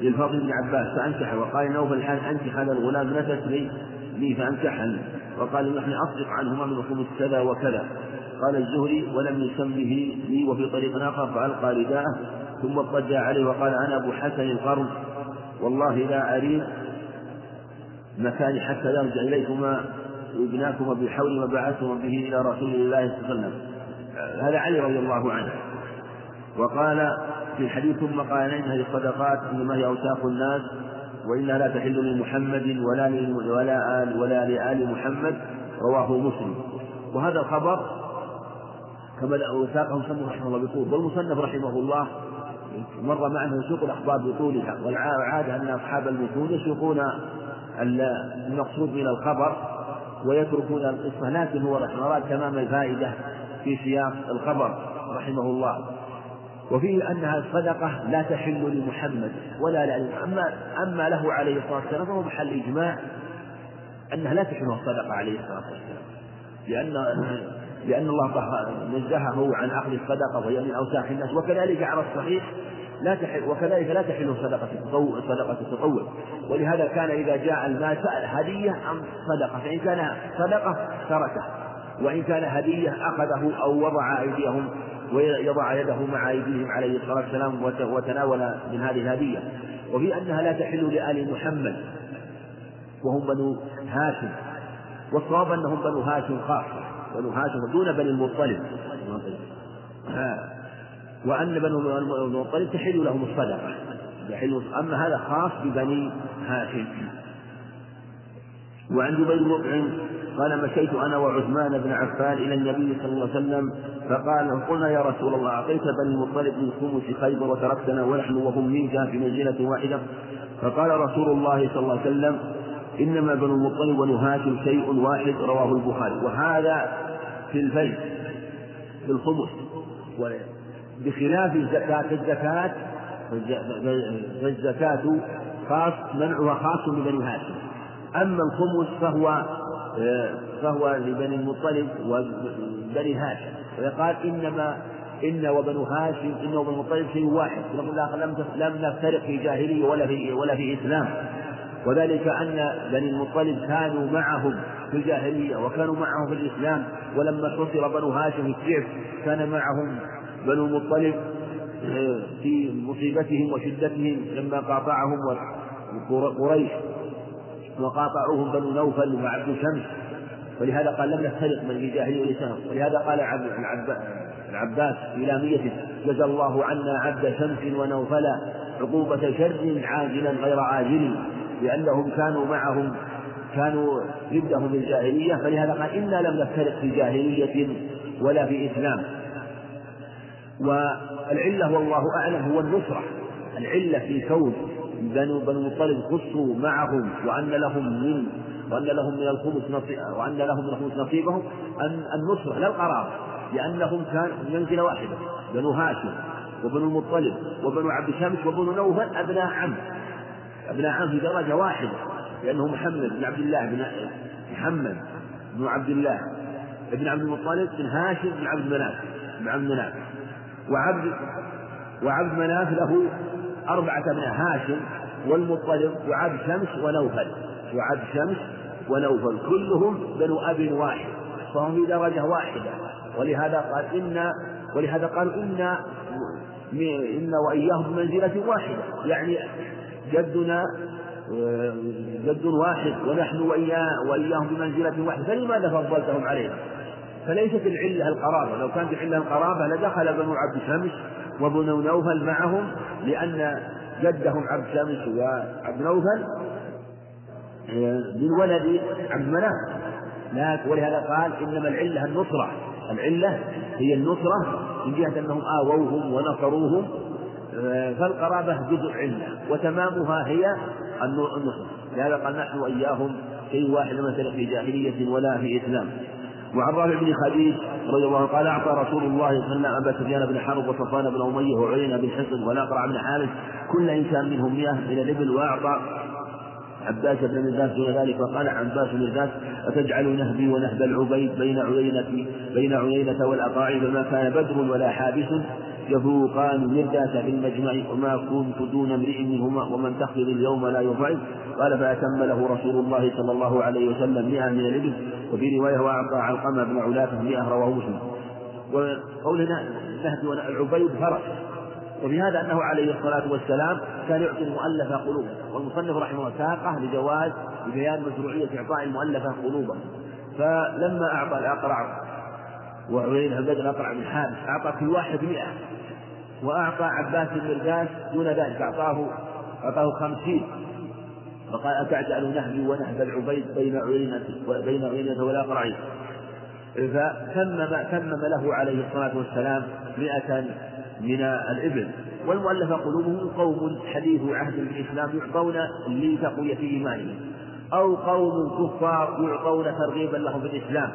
للفضل بن عباس فأنكح. وقال نوفل الحارث أنكح هذا الغلام ابنتك. لي لي فأنكحني وقال نحن أصدق عنهما من الخمس كذا وكذا. قال الزهري ولم يسمه لي وفي طريق آخر فألقى رداءه. ثم اضطجع عليه وقال أنا أبو حسن القرن. والله لا أريد مكاني حتى يرجع إليكما ابناكما بحول ما بعثتما به إلى رسول الله صلى الله عليه وسلم. هذا علي رضي الله عنه. وقال في الحديث ثم قال إن هذه الصدقات إنما هي أوساخ الناس وإنها لا تحل لمحمد ولا ولا آل ولا لآل محمد. رواه مسلم. وهذا الخبر كما ساقه المصنف رحمه الله بطول. والمصنف رحمه الله مر معنا يسوق الأخبار بطولها والعادة أن أصحاب المتون يسوقون المقصود من الخبر ويتركون القصة لكن هو رحمه الله تمام الفائدة في سياق الخبر رحمه الله. وفيه أنها الصدقة لا تحل لمحمد ولا لأهل أما أما له عليه الصلاة والسلام فهو محل إجماع أنها لا تحل الصدقة عليه الصلاة والسلام لأن لأن الله نزهه عن أخذ الصدقة وهي من أوساخ الناس. وكذلك على الصحيح لا تحل وكذلك لا تحل صدقة التطوع صدقة التطوع. ولهذا كان إذا جاء المال سأل هدية أم صدقة. فإن كان صدقة تركه. وإن كان هدية أخذه أو وضع أيديهم ويضع يده مع أيديهم عليه الصلاة والسلام وتناول من هذه الهدية. وفي أنها لا تحل لآل محمد. وهم بنو هاشم. والصواب أنهم بنو هاشم خاصة. بنو هاشم دون بني المطلب. وأن بنو المطلب تحل لهم الصدقة. يحل أما هذا خاص ببني هاشم. وعن جبير بن قال مشيت أنا وعثمان بن عفان إلى النبي صلى الله عليه وسلم فقال قلنا يا رسول الله أعطيت بني المطلب من خمس خيبر وتركتنا ونحن وهم منك في منزله واحدة. فقال رسول الله صلى الله عليه وسلم إنما بنو المطلب بنو هاشم شيء واحد رواه البخاري. وهذا في الفيل في الخمس. بخلاف زكاة الزكاة فالزكاة خاص منعها خاص ببني هاشم. أما الخمس فهو فهو لبني المطلب وبني هاشم. ويقال إنما إن وبنو هاشم إن وبنو المطلب شيء واحد. لم نفترق في جاهلية ولا في ولا في إسلام. وذلك أن بني المطلب كانوا معهم في الجاهلية وكانوا معهم في الإسلام ولما حصر بنو هاشم الشعب كان معهم بنو المطلب في مصيبتهم وشدتهم لما قاطعهم قريش وقاطعوهم بنو نوفل وعبد شمس ولهذا قال لم نفترق من الجاهلية والإسلام ولهذا قال العباس في لاميته جزى الله عنا عبد شمس ونوفلا عقوبة شر عاجلا غير عاجل. لأنهم كانوا معهم كانوا ضدهم الجاهلية فلهذا قال إنا لم نفترق في جاهلية ولا في إسلام. والعلة والله أعلم هو النصرة العلة في كون بنو بنو المطلب خصوا معهم وأن لهم من وأن لهم من الخمس نصيب وأن لهم من الخمس نصيبهم أن النصرة لا القرار لأنهم كانوا منزلة واحدة بنو هاشم وبنو المطلب وبنو عبد شمس وبنو نوفل أبناء عم. أبناء في درجة واحدة لأنه محمد بن عبد الله بن محمد بن عبد الله بن عبد المطلب بن هاشم بن عبد مناف بن عبد مناف. وعبد وعبد مناف له أربعة أبناء هاشم والمطلب وعبد شمس ونوفل وعبد شمس ونوفل كلهم بنو أب واحد فهم في درجة واحدة. ولهذا قال إن ولهذا قالوا إن إن وإياهم بمنزلة واحدة. يعني جدنا جد واحد ونحن وإياه وإياهم بمنزلة واحدة. فلماذا فضلتهم علينا؟ فليست العلة القرابة. لو كانت العلة القرابة لدخل بنو عبد شمس وبنو نوفل معهم لأن جدهم عبد شمس وعبد نوفل من ولد عبد مناف. ولهذا قال إنما العلة النصرة. العلة هي النصرة من جهة أنهم آووهم ونصروهم. فالقرابة جزء علة وتمامها هي النصرة لهذا قال نحن وإياهم شيء واحد مثلا في جاهلية ولا في إسلام. وعن رافع بن خديج رضي الله عنه قال أعطى رسول الله صلى الله عليه وسلم أبا سفيان بن حرب وصفوان بن أمية وعيينة بن حصن والاقرع بن حارث كل انسان منهم مئة من الإبل وأعطى عباس بن مرداس دون ذلك فقال عباس بن مرداس أتجعل نهبي ونهب العبيد بين عيينة بين عيينة والأقاعي فما كان بدر ولا حابس؟ يفوقان مرداس في المجمع وما كنت دون امرئ منهما ومن تخفض اليوم لا يضعف قال فأتم له رسول الله صلى الله عليه وسلم مئة من الإبل وفي رواية وأعطى علقمة بن علافة مئة رواه مسلم. وقولنا نهب العبيد فرس وفي هذا أنه عليه الصلاة والسلام كان يعطي المؤلفة قلوبا والمصنف رحمه الله ساقه لجواز لبيان مشروعية إعطاء المؤلفة قلوبا فلما أعطى الأقرع وعبيد بن الأقرع بن حارث أعطى كل واحد مئة. وأعطى عباس بن مرداس دون ذلك أعطاه أعطاه خمسين. فقال أتعجل نهبي ونهب العبيد بين عيينة بين عيينة والأقرعين فتمم تمم له عليه الصلاة والسلام مئة من الإبل. والمؤلفة قلوبهم قوم حديث عهد بالإسلام يعطون لتقوية إيمانهم. أو قوم كفار يعطون ترغيبا لهم في الإسلام.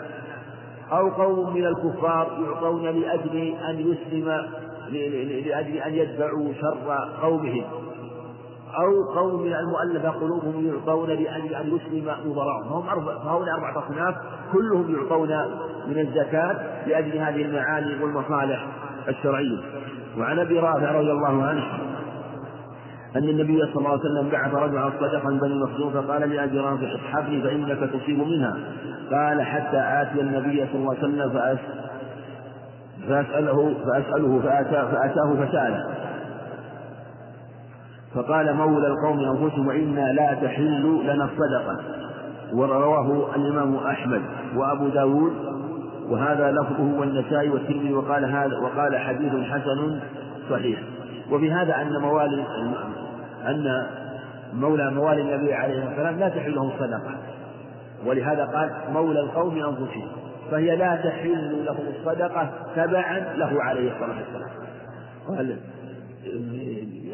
أو قوم من الكفار يعطون لأجل أن يسلم لأجل أن يدفعوا شر قومهم. أو قوم المؤلفة قلوبهم يعطون لأجل أن يسلم نظراءهم فهم أربع فهؤلاء أربعة أصناف كلهم يعطون من الزكاة لأجل هذه المعاني والمصالح الشرعية. وعن أبي رافع رضي الله عنه أن النبي صلى الله عليه وسلم بعث رجلا صدقا بني مخزوم فقال لأبي رافع اصحبني فإنك تصيب منها. قال حتى آتي النبي صلى الله عليه وسلم فأسأله فأسأله فأتاه, فأتاه فسأله. فقال مولى القوم أنفسهم وإنا لا تحل لنا الصدقة. ورواه الإمام أحمد وأبو داود. وهذا لفظه والنسائي والترمذي وقال هذا وقال حديث حسن صحيح. وفي هذا أن موالي أن مولى موالي النبي عليه الصلاة والسلام لا تحل له الصدقة. ولهذا قال مولى القوم أنفسهم. فهي لا تحل له الصدقة تبعا له عليه الصلاة والسلام. قال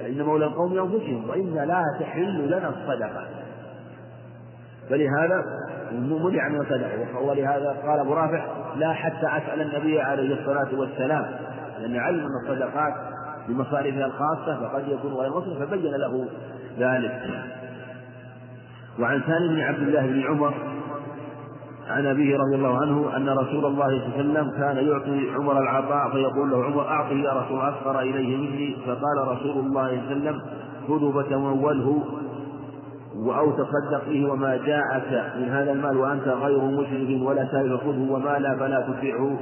إن مولى القوم أنفسهم وإنا لا تحل لنا الصدقة. فلهذا منع من الصدقة ولهذا قال أبو رافع لا حتى أسأل النبي عليه الصلاة والسلام. لأن علم أن الصدقات بمصارفها الخاصة فقد يكون غير مسلم فبين له ذلك. وعن سالم بن عبد الله بن عمر عن أبيه رضي الله عنه أن رسول الله صلى الله عليه وسلم كان يعطي عمر العطاء فيقول له عمر أعطه يا رسول أصغر إليه مني فقال رسول الله صلى الله عليه وسلم خذه فتموله أو تصدق به وما جاءك من هذا المال وأنت غير مشرك ولا سائل خذه وما لا فلا تطيعه.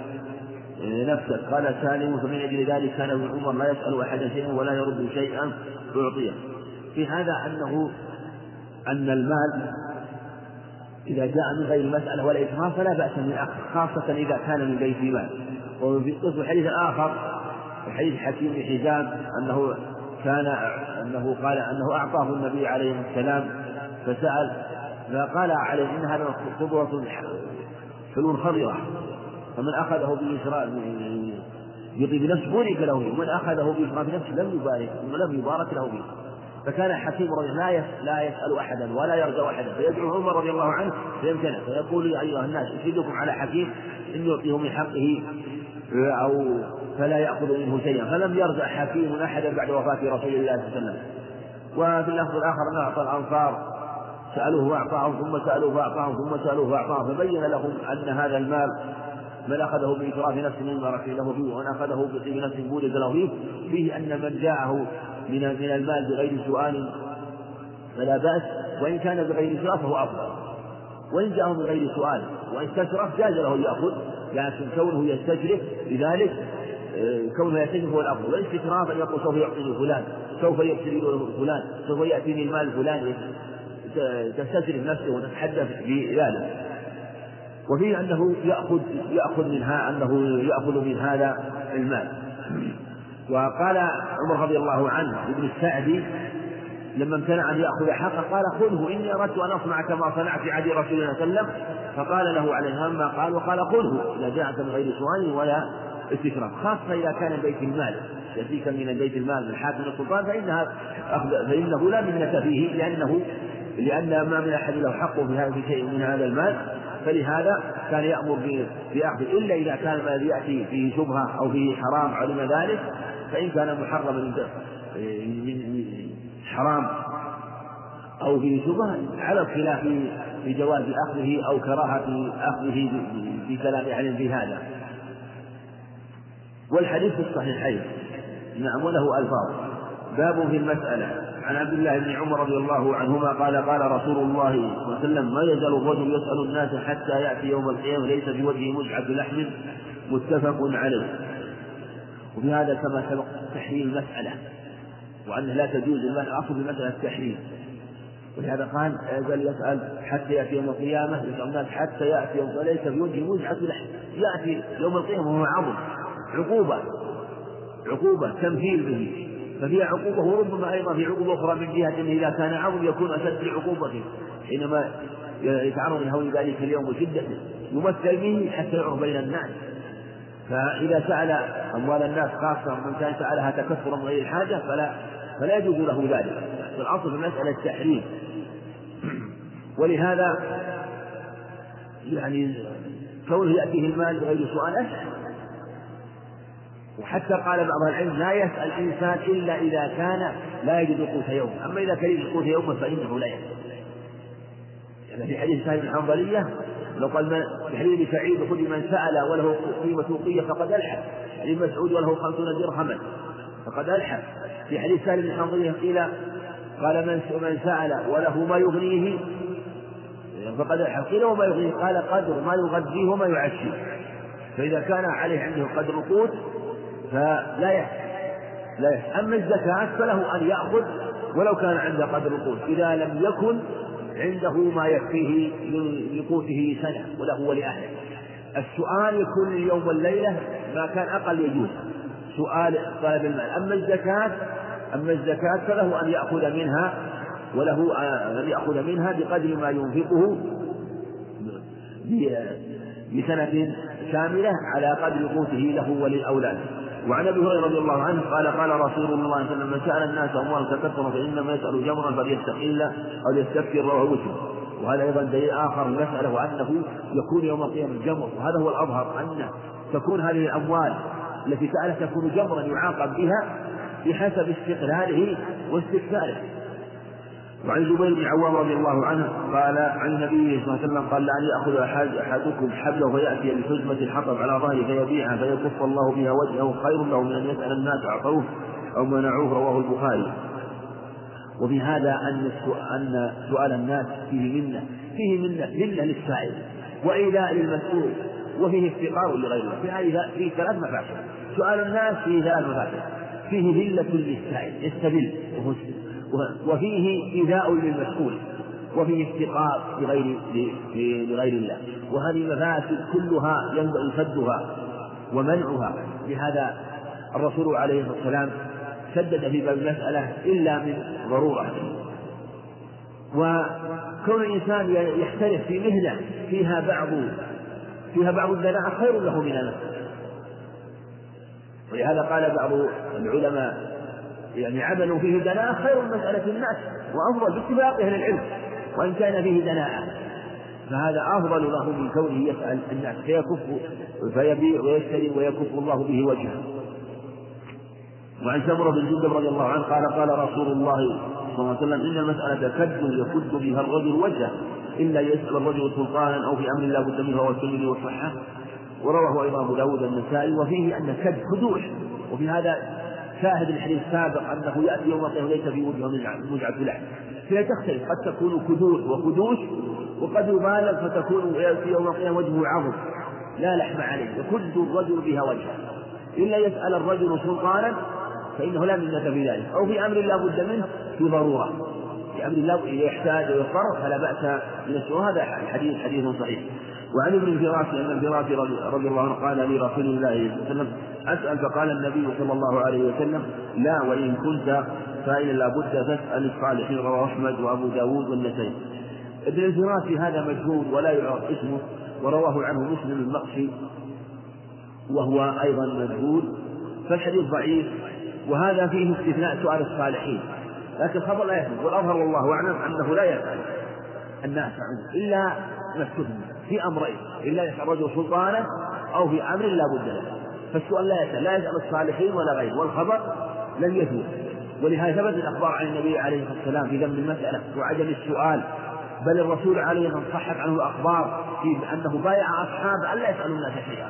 نفسك. قال سالم فمن أجل ذلك كان ابن عمر لا يسأل أحدا شيئا ولا يرد شيئا أعطيه في هذا أنه أن المال إذا جاء من غير المسألة ولا إكراه فلا بأس من أخذ خاصة إذا كان من بيت مال وفي قصة حديث آخر حديث حكيم بن حزام أنه كان أنه قال أنه أعطاه النبي عليه السلام فسأل فقال عليه إن هذا خضرة حلول خضرة. فمن أخذه بإسراء يطيب نفسه بورك له ومن أخذه بإسراء نفسه لم يبارك ولم يبارك له فيه فكان حكيم رضي الله لا لا يسأل أحدا ولا يرجو أحدا فيدعو عمر رضي الله عنه فيمتنع فيقول يا أيها الناس أشهدكم على حكيم إن يعطيه من حقه أو فلا يأخذ منه شيئا. فلم يرجع حكيم أحدا بعد وفاة رسول الله صلى الله عليه وسلم. وفي اللفظ الآخر أن أعطى الأنصار سألوه فأعطاهم ثم سألوه فأعطاهم ثم سألوه فأعطاهم فبين لهم أن هذا المال من أخذه بإشراف نفس مما له فيه ومن أخذه بطيب نفس بورك له فيه. فيه أن من جاءه من من المال بغير سؤال فلا بأس وإن كان بغير سؤال فهو أفضل. وإن جاءه بغير سؤال وإن استشرف جاز له يأخذ لكن كونه يستشرف لذلك آه، كونه يستشرف هو الأفضل. والاستشراف أن يقول سوف يعطيني فلان سوف يرسل فلان سوف يأتيني المال فلان تستشرف نفسه وتتحدث بذلك. وفيه أنه يأخذ يأخذ منها أنه يأخذ من هذا المال. وقال عمر رضي الله عنه ابن السعدي لما امتنع أن يأخذ حقه قال خذه إني أردت أن أصنع كما صنعت في عهد رسول الله صلى الله عليه وسلم. فقال له عليه ما قال وقال خذه إذا جاءك من غير سؤال ولا استشراف خاصة إذا كان بيت المال يأتيك من بيت المال من حاكم السلطان فإنها فإنه لا منة فيه لأنه لأن ما من أحد له حق في هذا شيء من هذا المال. فلهذا كان يأمر بأخذه إلا إذا كان ما يأتي فيه شبهة أو فيه حرام علم ذلك فإن كان محرما حرام أو فيه شبهة على الخلاف في جواز أخذه أو كراهة أخذه بكلام أهل في هذا والحديث في الصحيحين. نعم وله ألفاظ. باب في المسألة. عن عبد الله بن عمر رضي الله عنهما قال قال رسول الله صلى الله عليه وسلم ما يزال الرجل يسأل الناس حتى يأتي يوم القيامة ليس في وجهه مزعة لحم متفق عليه. وفي هذا كما سبق تحريم المسألة وأنه لا تجوز الأصل في مسألة التحريم. ولهذا قال يزال يسأل حتى يأتي يوم القيامة يسأل الناس حتى يأتي يوم وليس في وجهه مزعة لحم يأتي يوم القيامة وهو عظم عقوبة عقوبة تمثيل به. ففيها عقوبة وربما أيضا في عقوبة أخرى من جهة أنه إذا كان عظم يكون أشد عقوبته حينما يتعرض لهول ذلك اليوم وشدته يمثل به حتى يعرف بين الناس. فإذا سأل أموال الناس خاصة من كان سألها تكثرا غير الحاجة فلا فلا يجوز له ذلك. الأصل في المسألة التحريم. ولهذا يعني كونه يأتيه المال بغير سؤال أسهل وحتى قال بعض العلم لا يسأل الإنسان إلا إذا كان لا يجد قوت يوم. أما إذا كان يجد قوت يوم فإنه لا يسأل. يعني في حديث سعيد الحنظلية لو قال في حديث سعيد خذ من سأل وله قيمة وقية فقد ألحق. حديث مسعود وله خمسون درهما فقد ألحق. في حديث سالم بن الحنظلية قيل قال من من سأل وله ما يغنيه فقد ألحق. قيل وما يغنيه؟ قال قدر ما يغذيه وما يعشيه. فإذا كان عليه عنده قدر قوت فلا يحسن لا يحسن أما الزكاة فله أن يأخذ ولو كان عنده قدر القوت إذا لم يكن عنده ما يكفيه لقوته سنة وله ولأهله. السؤال يكون اليوم والليلة ما كان أقل يجوز سؤال طلب المال. أما الزكاة أما الزكاة فله أن يأخذ منها وله أن يأخذ منها بقدر ما ينفقه بسنة كاملة على قدر قوته له وللأولاد وعن أبي هريرة رضي الله عنه قال قال رسول الله صلى الله عليه وسلم من سأل الناس أموال تكثر فإنما يسأل جمرا فليستقل أو ليستكثر رواه مسلم. وهذا أيضا دليل آخر المساله وأنه يكون يوم القيامة جمر وهذا هو الأظهر انه تكون هذه الأموال التي سألت تكون جمرا يعاقب بها بحسب استقلاله واستكثاره. وعن الزبير بن عوام رضي الله عنه قال عن النبي صلى الله عليه وسلم قال لأن يأخذ أحد أحدكم حبله فيأتي بحزمة الحطب على ظهره فيبيعها فيكف الله بها وجهه خير له من أن يسأل الناس أعطوه أو منعوه رواه البخاري. وفي هذا أن أن سؤال الناس فيه منة فيه منة منة للسائل وإيذاء للمسؤول وفيه افتقار لغير الله في هذه فيه ثلاث مفاسد سؤال الناس فيه ثلاث مفاسد فيه ذلة للسائل يستذل وهو وفيه إيذاء للمسؤول وفيه افتقار لغير لغير الله. وهذه المفاسد كلها ينبغي سدها ومنعها. لهذا الرسول عليه الصلاة والسلام سدد في باب المسألة إلا من ضرورة. وكون الإنسان يحترف في مهنة فيها بعض فيها بعض الدناءة خير له من المسألة ولهذا قال بعض العلماء يعني عمل فيه دناءة خير من مسألة الناس وأفضل باتفاق أهل العلم وإن كان فيه دناءة. فهذا أفضل له من كونه يسأل الناس فيكف فيبيع ويشتري ويكف الله به وجهه. وعن سمرة بن جندب رضي الله عنه قال قال رسول الله صلى الله عليه وسلم إن المسألة كد يكد بها الرجل وجهه إلا يسأل الرجل سلطانا أو في أمر لا بد منه الترمذي والصحة. ورواه أيضا أبو داود النسائي وفيه أن كد خدوع وفي هذا شاهد الحديث السابق أنه يأتي يوم القيامة ليس في وجهه مزعة لحم فهي تختلف. قد تكون كدوش وخدوش وقد يبالغ فتكون يأتي يوم القيامة وجهه عظم لا لحم عليه. يكد الرجل بها وجهه إلا يسأل الرجل سلطانا فإنه لا منة في ذلك. أو في أمر لا بد منه في ضرورة. في أمر لا يحتاج ويضطر فلا بأس من هذا الحديث حديث صحيح. وعن ابن الفراش أن الفراش رضي الله عنه قال لرسول الله صلى الله عليه وسلم أسأل فقال النبي صلى الله عليه وسلم لا وإن كنت فإن لابد فاسأل الصالحين. رواه أحمد وأبو داود والنسائي. ابن الفراش هذا مجهول ولا يعرف اسمه ورواه عنه مسلم المقشي وهو أيضا مجهول فالحديث ضعيف وهذا فيه استثناء سؤال الصالحين. لكن الخبر لا يثبت والأظهر والله أعلم أنه لا يسأل الناس إلا ما استثنى في أمرين إلا الرجل سلطانا أو في أمر لا بد له. فالسؤال لا يسأل لا يسأل الصالحين ولا غيره والخبر لم يثبت. ولهذا ثبت الأخبار عن النبي عليه الصلاة والسلام في ذم المسألة وعدم السؤال. بل الرسول عليه الصلاة صحت عنه الأخبار في أنه بايع أصحابه ألا يسألوا الناس شيئا.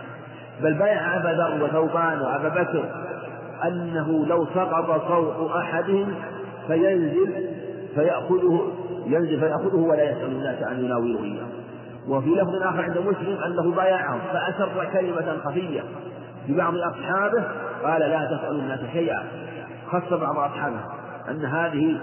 بل بايع أبا ذر وثوبان وأبا بكر أنه لو سقط صوت أحدهم فينزل فيأخذه ينزل فيأخذه ولا يسأل الناس أن يناوله إياه. وفي لفظ آخر عند مسلم أنه بايعهم فأسر كلمة خفية لبعض أصحابه قال لا تسألوا الناس شيئا. خص بعض أصحابه أن هذه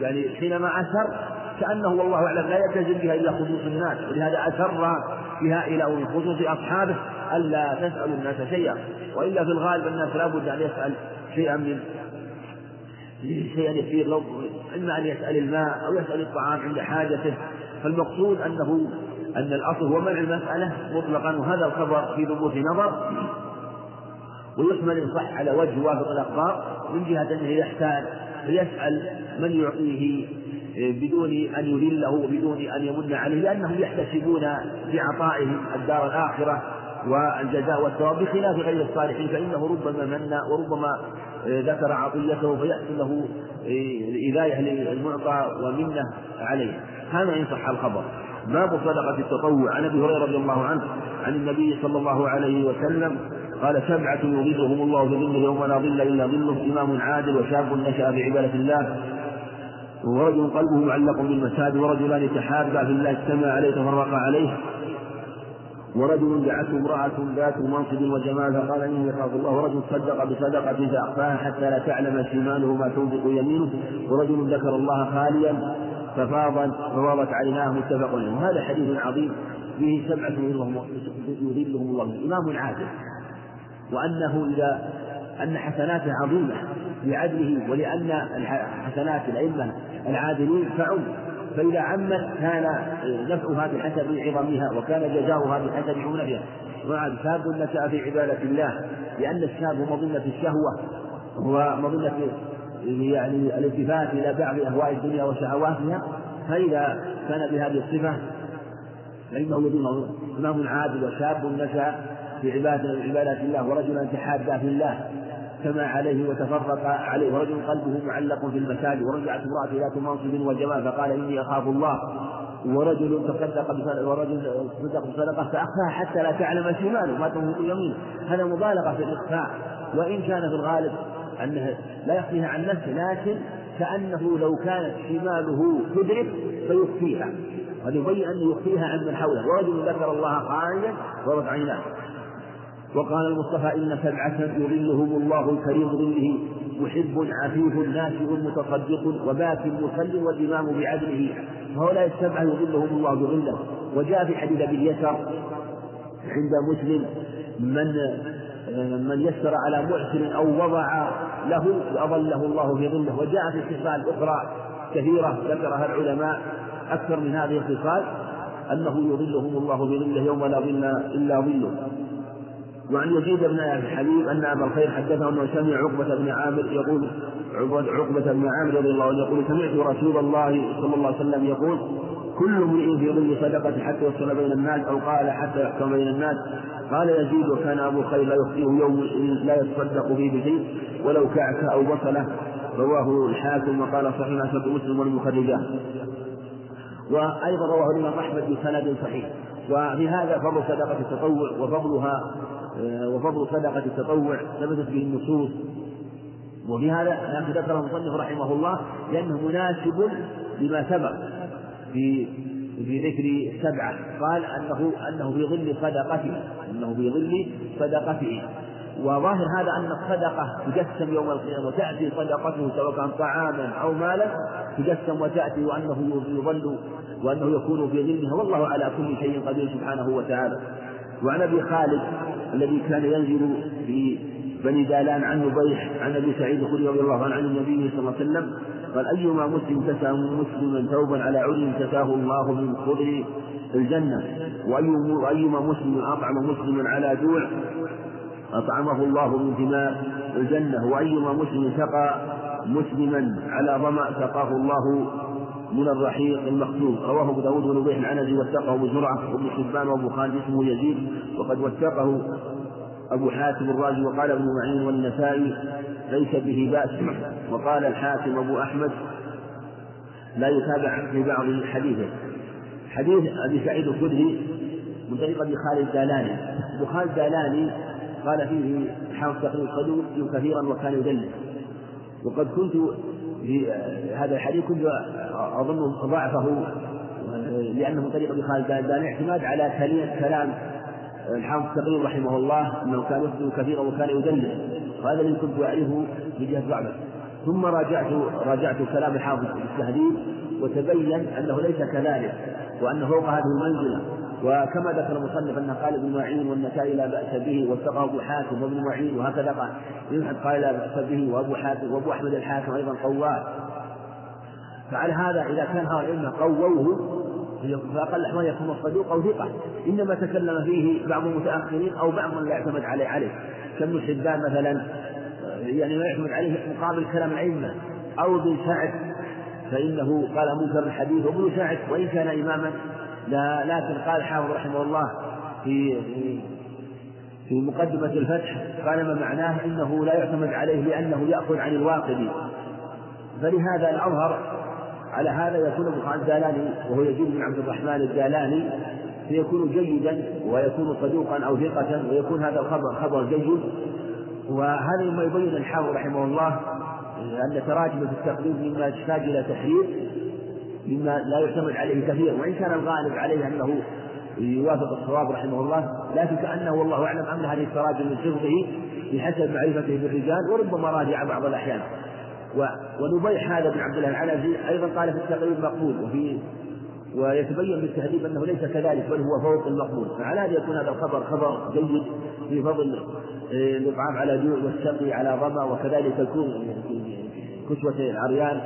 يعني حينما أسر كأنه والله أعلم لا يلتزم بها إلا خصوص الناس ولهذا أسر بها إلى خصوص أصحابه ألا تسألوا الناس شيئا. وإلا في الغالب الناس لابد أن يسأل شيئا من شيئا يسير لو إما أن يسأل الماء أو يسأل الطعام عند حاجته. فالمقصود أنه أن الأصل هو منع المسألة مطلقا وهذا الخبر في ثبوت نظر. ويحمل إن صح على وجه وافق الأخبار. من جهة أنه يحتاج فيسأل من يعطيه بدون أن يذله وبدون أن يمن عليه لأنهم يحتسبون في عطائه الدار الآخرة والجزاء والثواب بخلاف غير الصالحين. فإنه ربما من وربما ذكر عطيته فيحصل له إذاية للمعطى ومنة عليه. هذا إن صح الخبر. باب صدقة التطوع. عن أبي هريرة رضي الله عنه عن النبي صلى الله عليه وسلم قال سبعة يظلهم الله بظله يوم لا ظل إلا ظله إمام عادل وشاب نشأ بعبادة الله. ورجل قلبه معلق بالمساجد ورجلان تحابا في الله اجتمع عليه تفرقا عليه. ورجل دعته امرأة ذات منصب وجمال فقال إني يخاف الله. ورجل صدق بصدقة فأخفاها حتى لا تعلم شماله ما تنفق يمينه. ورجل ذكر الله خاليا ففاض ففاضت عيناه متفق عليه وهذا حديث عظيم فيه سبعة يظلهم الله. إمام عادل وأنه إذا أن حسناته عظيمة لعدله ولأن حسنات الأئمة العادلين تعم فإذا عمت كان نفعها بحسب عظمها وكان جزاؤها بحسب عونها وعد شاب نشأ في عبادة الله لأن الشاب مظنة الشهوة هو مظنة يعني الالتفات إلى بعض أهواء الدنيا وشهواتها فإذا كان بهذه الصفة فإنه يظن إمام عادل وشاب نشأ في عبادة عبادة الله ورجلا تحابا في الله اجتمع عليه وتفرق عليه ورجل قلبه معلق في المساجد ورجعت امرأة ذات منصب وجمال فقال إني أخاف الله. ورجل تصدق ورجل تصدق بصدقة فأخفاها حتى لا تعلم شماله ما تنفق يمينه. هذا مبالغة في الإخفاء وإن كان في الغالب أنه لا يخفيها عن نفسه لكن كأنه لو كانت شماله تدرك فيخفيها. هذا يبين أنه يخفيها عن من حوله. ورجل ذكر الله خاليا ورفع عيناه. وقال المصطفى إن سبعة يظلهم الله الكريم ظله محب عفيف ناشئ متصدق وباك مصل والإمام بعدله. هؤلاء السبعة يظلهم الله بظله وجاء في حديث أبي اليسر عند مسلم من من يسر على معسر أو وضع له أظله الله في ظله. وجاء في خصال أخرى كثيرة ذكرها العلماء أكثر من هذه الخصال أنه يظلهم الله بظله يوم لا ظل إلا ظله. وعن يزيد بن حبيب أن أبا الخير حدثه انه سمع عقبة بن عامر يقول عقبة بن عامر رضي الله عنه يقول سمعت رسول الله صلى الله عليه وسلم يقول كل امرئ في ظل صدقة حتى يفصل بين الناس أو قال حتى يحكم بين الناس. قال يزيد وكان أبو الخير لا يخفيه يوم لا يتصدق فيه بشيء ولو كعك أو بصلة رواه الحاكم وقال صحيح أسد مسلم والمخرجات وأيضا رواه الإمام أحمد بسند صحيح. وفي هذا فضل صدقة التطوع وفضلها آه، وفضل صدقة التطوع ثبتت به النصوص. وفي هذا لكن ذكره المصنف رحمه الله لأنه مناسب لما سبق. في في ذكر سبعة. قال أنه أنه في ظل صدقته أنه في ظل صدقته. وظاهر هذا أن الصدقة تجسم يوم القيامة وتأتي صدقته سواء كان طعاما أو مالا تجسم وتأتي وأنه يظل وأنه يكون في ظلها. والله على كل شيء قدير سبحانه وتعالى. وعن أبي خالد الذي كان ينزل في بني دالان عن نبيح عن أبي سعيد الخدري رضي الله عنه عن النبي صلى الله عليه وسلم قال أيما مسلم كسى مسلما ثوبا على عري كساه الله من خضر الجنة. وايما مسلم أطعم مسلما على جوع أطعمه الله من ثمار الجنة. وأيما مسلم سقى مسلما على ظمأ سقاه الله من الرحيق المختوم رواه أبو داود بن ابي العنزي وثقه ابو زرعه وابن حبان وأبو خالد اسمه يزيد. وقد وثقه أبو حاتم الرازي وقال ابن معين والنسائي ليس به بأس. وقال الحاكم أبو أحمد لا يتابع في بعض حديثه. حديث أبي سعيد الخدري من طريق أبي خالد الدالاني أبو خالد الدالاني قال فيه حافظ تقريب صدوق كثيرا وكان يدلس وقد كنت في هذا الحديث كنت أظن ضعفه لأنه من طريق أبي خالد الدالاني اعتماد على كلام الحافظ التقريب رحمه الله أنه كان يخطئ كثيرا وكان يدلس وهذا الذي كنت أعرفه بجهة ضعفه ثم راجعت راجعت كلام الحافظ في التهذيب وتبين أنه ليس كذلك وأنه فوق هذه المنزلة. وكما ذكر المصنف أنه قال ابن معين والنسائي لا بأس به واتقى أبو حاتم وابن معين وهكذا قال يوحد قال لا بأس به وأبو حاتم وأبو أحمد الحاكم أيضا قواه. فعلى هذا إذا كان هؤلاء قووه فأقل الأحوال يكون الصدوق أو ثقة. إنما تكلم فيه بعض المتأخرين أو بعض من لا يعتمد عليه عليه. كابن حبان مثلا يعني ما يعتمد عليه مقابل كلام الأئمة أو ابن سعد فإنه قال منكر الحديث وابن سعد وإن كان إماما لا لكن قال الحافظ رحمه الله في في مقدمة الفتح قال ما معناه إنه لا يعتمد عليه لأنه يأخذ عن الواقدي فلهذا الأظهر على هذا يكون ابن الدالاني وهو يزيد بن عبد الرحمن الدالاني فيكون جيدا ويكون صدوقا أو ثقة ويكون هذا الخبر خبر جيد. وهذا مما يبين الحافظ رحمه الله أن تراجم في التقليد مما يحتاج إلى تحرير مما لا يعتمد عليه كثير. وإن كان الغالب عليه أنه يوافق الصواب رحمه الله لكن كأنه والله أعلم أمن هذه التراجم من حفظه بحسب معرفته بالرجال وربما راجع بعض الأحيان. ونبيح هذا بن عبد الله العنزي أيضا قال في التقريب مقبول وفي ويتبين بالتهذيب أنه ليس كذلك بل هو فوق المقبول. فعلى هذا يكون هذا الخبر خبر جيد في فضل آه، الإطعام على جوع والسقي على ظمأ وكذلك يكون كسوة العريان.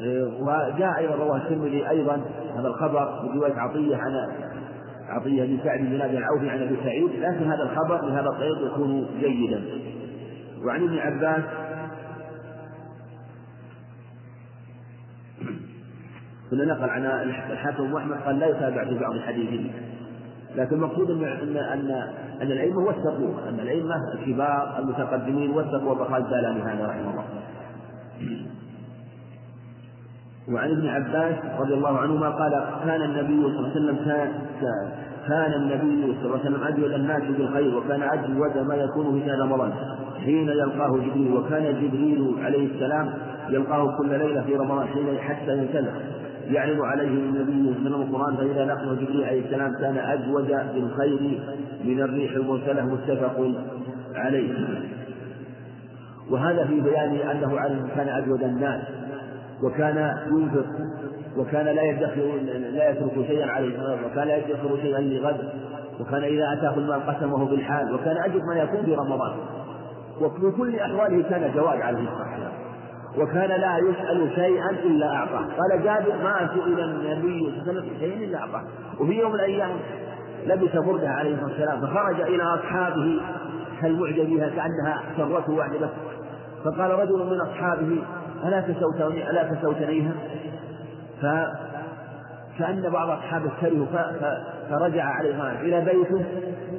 آه، وجاء أيضا رواه الترمذي أيضا هذا الخبر من رواية عطية عن عطية بن سعد بن نافع العوفي عن أبي سعيد. لكن هذا الخبر بهذا الطريق يكون جيدا. وعن ابن عباس ثم نقل عن الحاكم أحمد قال لا يتابع في بعض الحديث لكن المقصود ان ان ان أن الأئمة وثقوا أن الأئمة الكبار المتقدمين وثقوا وبخال الدالاني هذا رحمه الله. وعن ابن عباس رضي الله عنهما قال كان النبي صلى الله عليه وسلم كان كان النبي صلى الله عليه وسلم اجود الناس بالخير وكان أجود ما يكون في رمضان حين يلقاه جبريل وكان جبريل عليه السلام يلقاه كل ليلة في رمضان حين حتى ينسلخ يعرض عليه النبي وسلم القرآن فإذا لقيه جبريل عليه السلام كان أجود بالخير من الريح المرسلة متفق عليه. وهذا في بيان أنه كان أجود الناس وكان ينفق وكان لا يدخر لا يترك شيئا عليه وكان لا يدخر شيئا لغد وكان إذا أتاه المال قسمه بالحال وكان أجود ما يكون في رمضان. وفي كل أحواله كان جواد عليه الصلاة والسلام. وكان لا يسأل شيئا إلا أعطاه. قال جابر ما سئل النبي صلى الله عليه وسلم إلا أعطاه. وفي يوم من الأيام لبس بردة عليه الصلاة والسلام فخرج إلى أصحابه كالمعجب بها كأنها سرته واحدة فقال رجل من أصحابه ألا كسوتني ألا كسوتنيها فكأن بعض أصحابه كرهوا فرجع عليها إلى بيته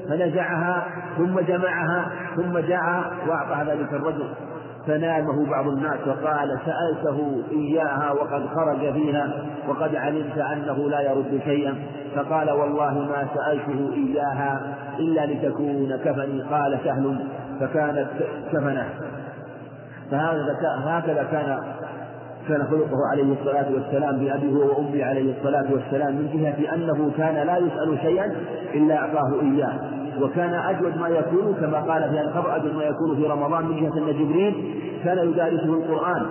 فنزعها ثم جمعها ثم جاء وأعطى ذلك الرجل. فنامه بعض الناس وقال سألته إياها وقد خرج فيها وقد علمت أنه لا يرد شيئا فقال والله ما سألته إياها إلا لتكون كفني قال سهل فكانت كفنه. فهكذا كان كان خلقه عليه الصلاة والسلام بأبيه وأمه عليه الصلاة والسلام من جهة أنه كان لا يسأل شيئا إلا أعطاه إياه. وكان أجود ما يكون كما قال في الخبر أجود ما يكون في رمضان من جهة أن جبريل كان يدارسه القرآن.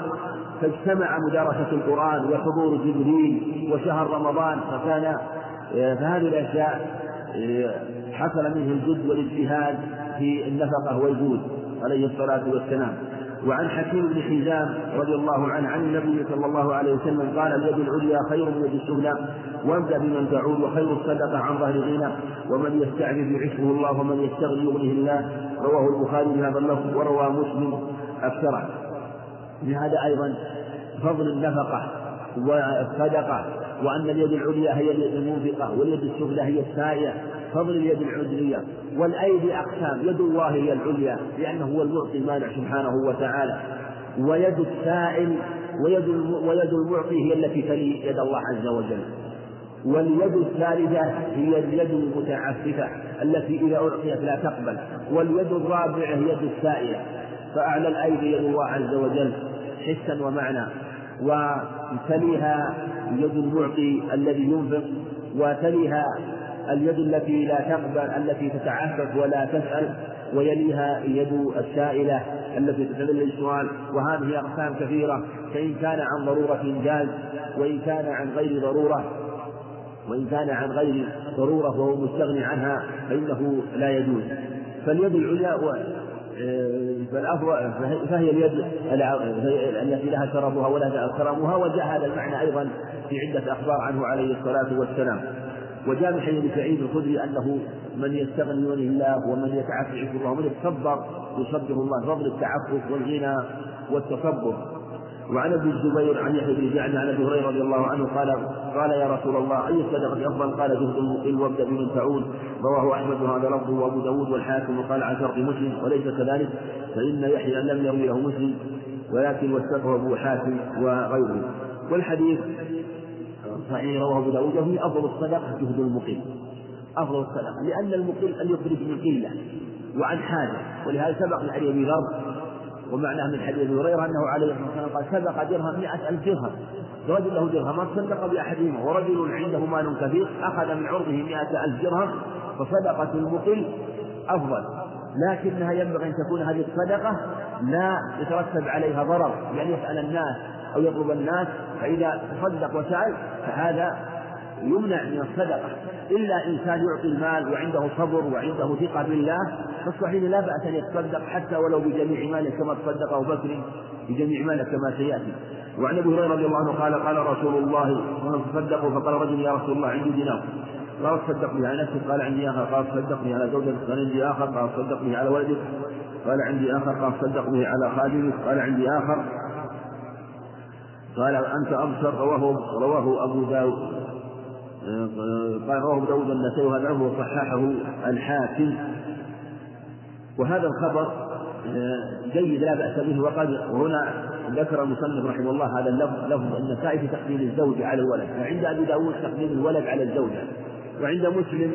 فاجتمع مدارسة القرآن وحضور جبريل وشهر رمضان فكان فهذه الأشياء حصل منه الجد والاجتهاد في النفقة والجود عليه الصلاة والسلام. وعن حكيم بن حزام رضي الله عنه عن النبي صلى الله عليه وسلم قال اليد العليا خير من اليد السفلى وابدا بمن تعود وخير الصدقة عن ظهر غنى ومن يستعفف يعفه الله ومن يستغني يغنيه الله. رواه البخاري بهذا اللفظ وروى مسلم اكثره لهذا أيضا فضل النفقة. والصدقة وأن اليد العليا هي اليد المنفقة واليد السفلى هي السائلة. فضل اليد العليا. والأيدي أقسام يد الله هي العليا لأنه هو المعطي المانع سبحانه وتعالى. ويد السائل ويد ويد المعطي هي التي تلي يد الله عز وجل. واليد الثالثة هي اليد المتعففة التي إذا أعطيت لا تقبل. واليد الرابعة يد السائلة. فأعلى الأيدي يد الله عز وجل حسا ومعنى. وتليها يد المعطي الذي ينفق وتليها اليد التي لا تقبل التي تتعفف ولا تسأل ويليها يد السائلة التي تتذلل السؤال. وهذه أقسام كثيرة فإن كان عن ضرورة جاز وإن كان عن غير ضرورة وإن كان عن غير ضرورة وهو مستغني عنها فإنه لا يجوز. فاليد العليا فالأفضل فهي اليد التي لها شرفها ولها كرمها وجاء هذا المعنى أيضا في عدة أخبار عنه عليه الصلاة والسلام. وجاء من حديث سعيد الخدري أنه من يستغني من الله ومن يتعفف الله ومن يتصبر يصبر الله فضل التعفف والغنى والتصبر وعن ابن الزبير عن يحيى بن جعد عن أبي هريرة رضي الله عنه قال قال يا رسول الله أي الصدقه أفضل؟ قال جهد بمن تعود. رواه أحمد وهذا لفظه وأبو داود والحاكم وقال عن شرط مسلم وليس كذلك فإن يحيى لم يروي له مسلم ولكن وثقه أبو حاتم وغيره. والحديث صحيح رواه أبو داود وفيه أفضل الصدقة جهد المقيم. أفضل الصدقة لأن المقيم أن يخرج من قلة وعن حاجة ولهذا سبق لحديث ابي ذر ومعناه من حديث أبي هريرة أنه عليه الصلاة والسلام قال سبق درهم مئة ألف درهم. رجل له درهم صدق بأحدهما ورجل عنده مال كثير أخذ من عرضه مئة ألف درهم فصدقة المقل أفضل. لكنها ينبغي أن تكون هذه الصدقة لا يترتب عليها ضرر. يعني يسأل الناس أو يطلب الناس فإذا تصدق وسأل فهذا يمنع من الصدقة. إلا إنسان يعطي المال وعنده صبر وعنده ثقة بالله فالصحيح لا بأس أن يتصدق حتى ولو بجميع ماله كما تصدق أبو بكر بجميع ماله كما سيأتي. وعن أبي هريرة رضي الله عنه قال قال رسول الله ومن تصدقوا فقال رجل يا رسول الله عندي دينار. قال تصدقني على نفسك. قال عندي آخر. قال تصدقني على زوجتك. قال عندي آخر. قال تصدقني على ولدك قال عندي آخر. قال تصدقني على خادمك. قال عندي آخر. قال أنت أبصر. رواه رواه أبو داود. قال رواه ابو داود النسائي وهذا هو صححه الحاكم. وهذا الخبر آه، جيد لا بأس به وقد وهنا ذكر المصنف رحمه الله هذا اللفظ لفظ النسائي في تقديم الزوج على الولد. فعند أبي داود تقديم الولد على الزوجة وعند مسلم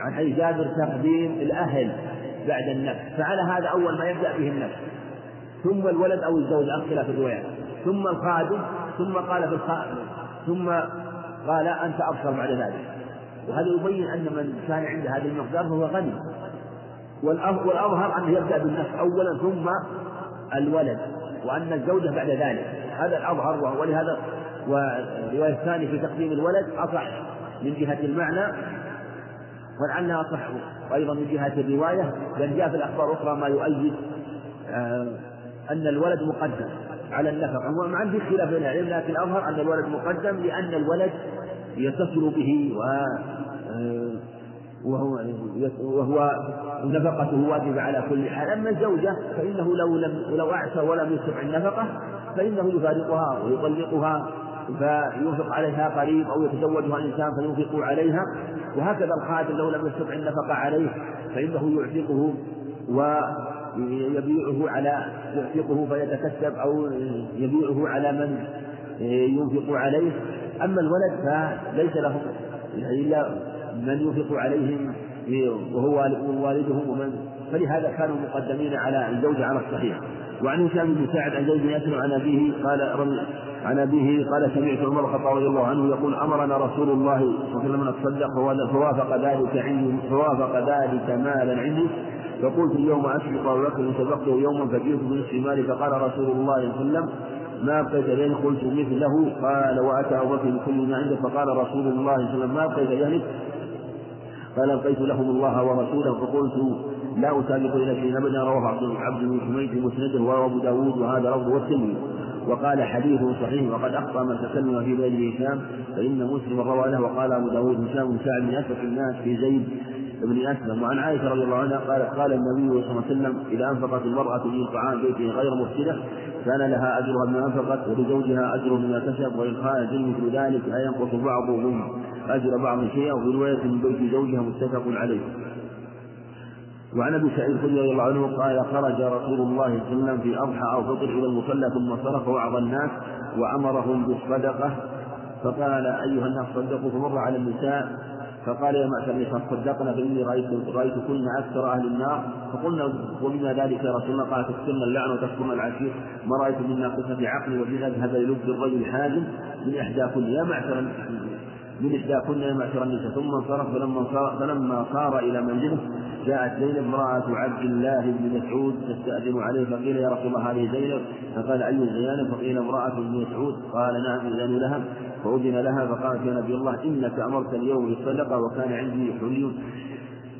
عن حديث جابر تقديم الأهل بعد النفس. فعلى هذا أول ما يبدأ به النفس. ثم الولد أو الزوجة اختلاف الروايات. ثم الخادم ثم قال في الخادم ثم قال أنت أبصر بعد ذلك. وهذا يبين أن من كان عنده هذه المقدار فهو غني. والأظهر أنه يبدأ بالنفس أولا ثم الولد وأن الزوجة بعد ذلك. هذا الأظهر ولهذا والرواية الثانية في تقديم الولد أصح من جهة المعنى ولعلها أصح أيضا من جهة الرواية لأن جاء في الأخبار الأخرى ما يؤيد آه، أن الولد مقدم. على النفقة وما عندي خلاف بين العلم لكن أظهر أن الولد مقدم لأن الولد يتصل به و آه، وهو وهو نفقته واجبة على كل حال، أما الزوجة فإنه لو لم لو أعسى ولم يستطع النفقة فإنه يفارقها ويطلقها فينفق عليها قريب أو يتزوجها الإنسان فينفق عليها وهكذا الخادم لو لم يستطع النفقة عليه فإنه يعتقه و يبيعه على يعتقه فيتكسب أو يبيعه على من ينفق عليه. أما الولد فليس له إلا من ينفق عليهم وهو والدهم ومن. فلهذا كانوا مقدمين على الزوج على الصحيح. وعن هشام بن سعد عن زيد بن عن أبيه قال عن أبيه قال سمعت عمر الخطاب رضي الله عنه يقول أمرنا رسول الله صلى الله عليه وسلم أن نتصدق فوافق ذلك عندي فوافق ذلك مالا عندي. فقلت اليوم أسبق أبو بكر سبقته يوما فجئت بنصف مالي فقال رسول الله صلى الله عليه وسلم ما أبقيت لين قلت مثله. قال وأتى أبو بكر بكل ما عنده فقال رسول الله صلى الله عليه وسلم ما أبقيت لأهلك قال أبقيت لهم الله ورسوله. فقلت لا أسابق إلى شيء أبدا. رواه عبد بن حميد مسنده ورواه أبو داود وهذا لفظ والترمذي. وقال حديث صحيح وقد أخطأ من تكلم في ذلك هشام فإن مسلم روى له وقال أبو داود هشام بن سعد من أسف الناس في زيد بن أسلم. وعن عائشة رضي الله عنها قالت قال النبي صلى الله عليه وسلم إذا أنفقت المرأة من طعام بيته غير مفسدة كان لها أجرها بما أنفقت ولزوجها أجر بما كسب وإن خرج مثل ذلك لا ينقص بعضهم أجر بعض شيئا وفي رواية من بيت زوجها متفق عليه. وعن أبي سعيد رضي الله عنه قال خرج رسول الله صلى الله عليه وسلم في أضحى أو فطر إلى المصلى ثم صرف وعظ الناس وأمرهم بالصدقة. فقال أيها الناس صدقوا. فمر على النساء فقال يا معشر النساء صدقنا فإني رايت رايتكن أكثر أهل النار. فقلنا ومما ذلك يا رسول الله؟ قال تكثرن اللعن وتكثرن العشير. ما رأيت من ناقصة عقل وفي أذهب للب الرجل حازم من احداكن يا معشر من إحداكن يا معشر ثم انصرف فلما صار, فلما صار إلى منزله جاءت زينب امرأة عبد الله بن مسعود تستأذن عليه فقيل يا رسول الله هذه زينب؟ فقال أي زينب؟ فقيل امرأة بن مسعود. قال نعم إذن لها. فأذن لها فقالت يا نبي الله إنك أمرت اليوم بالصدقة وكان عندي حلي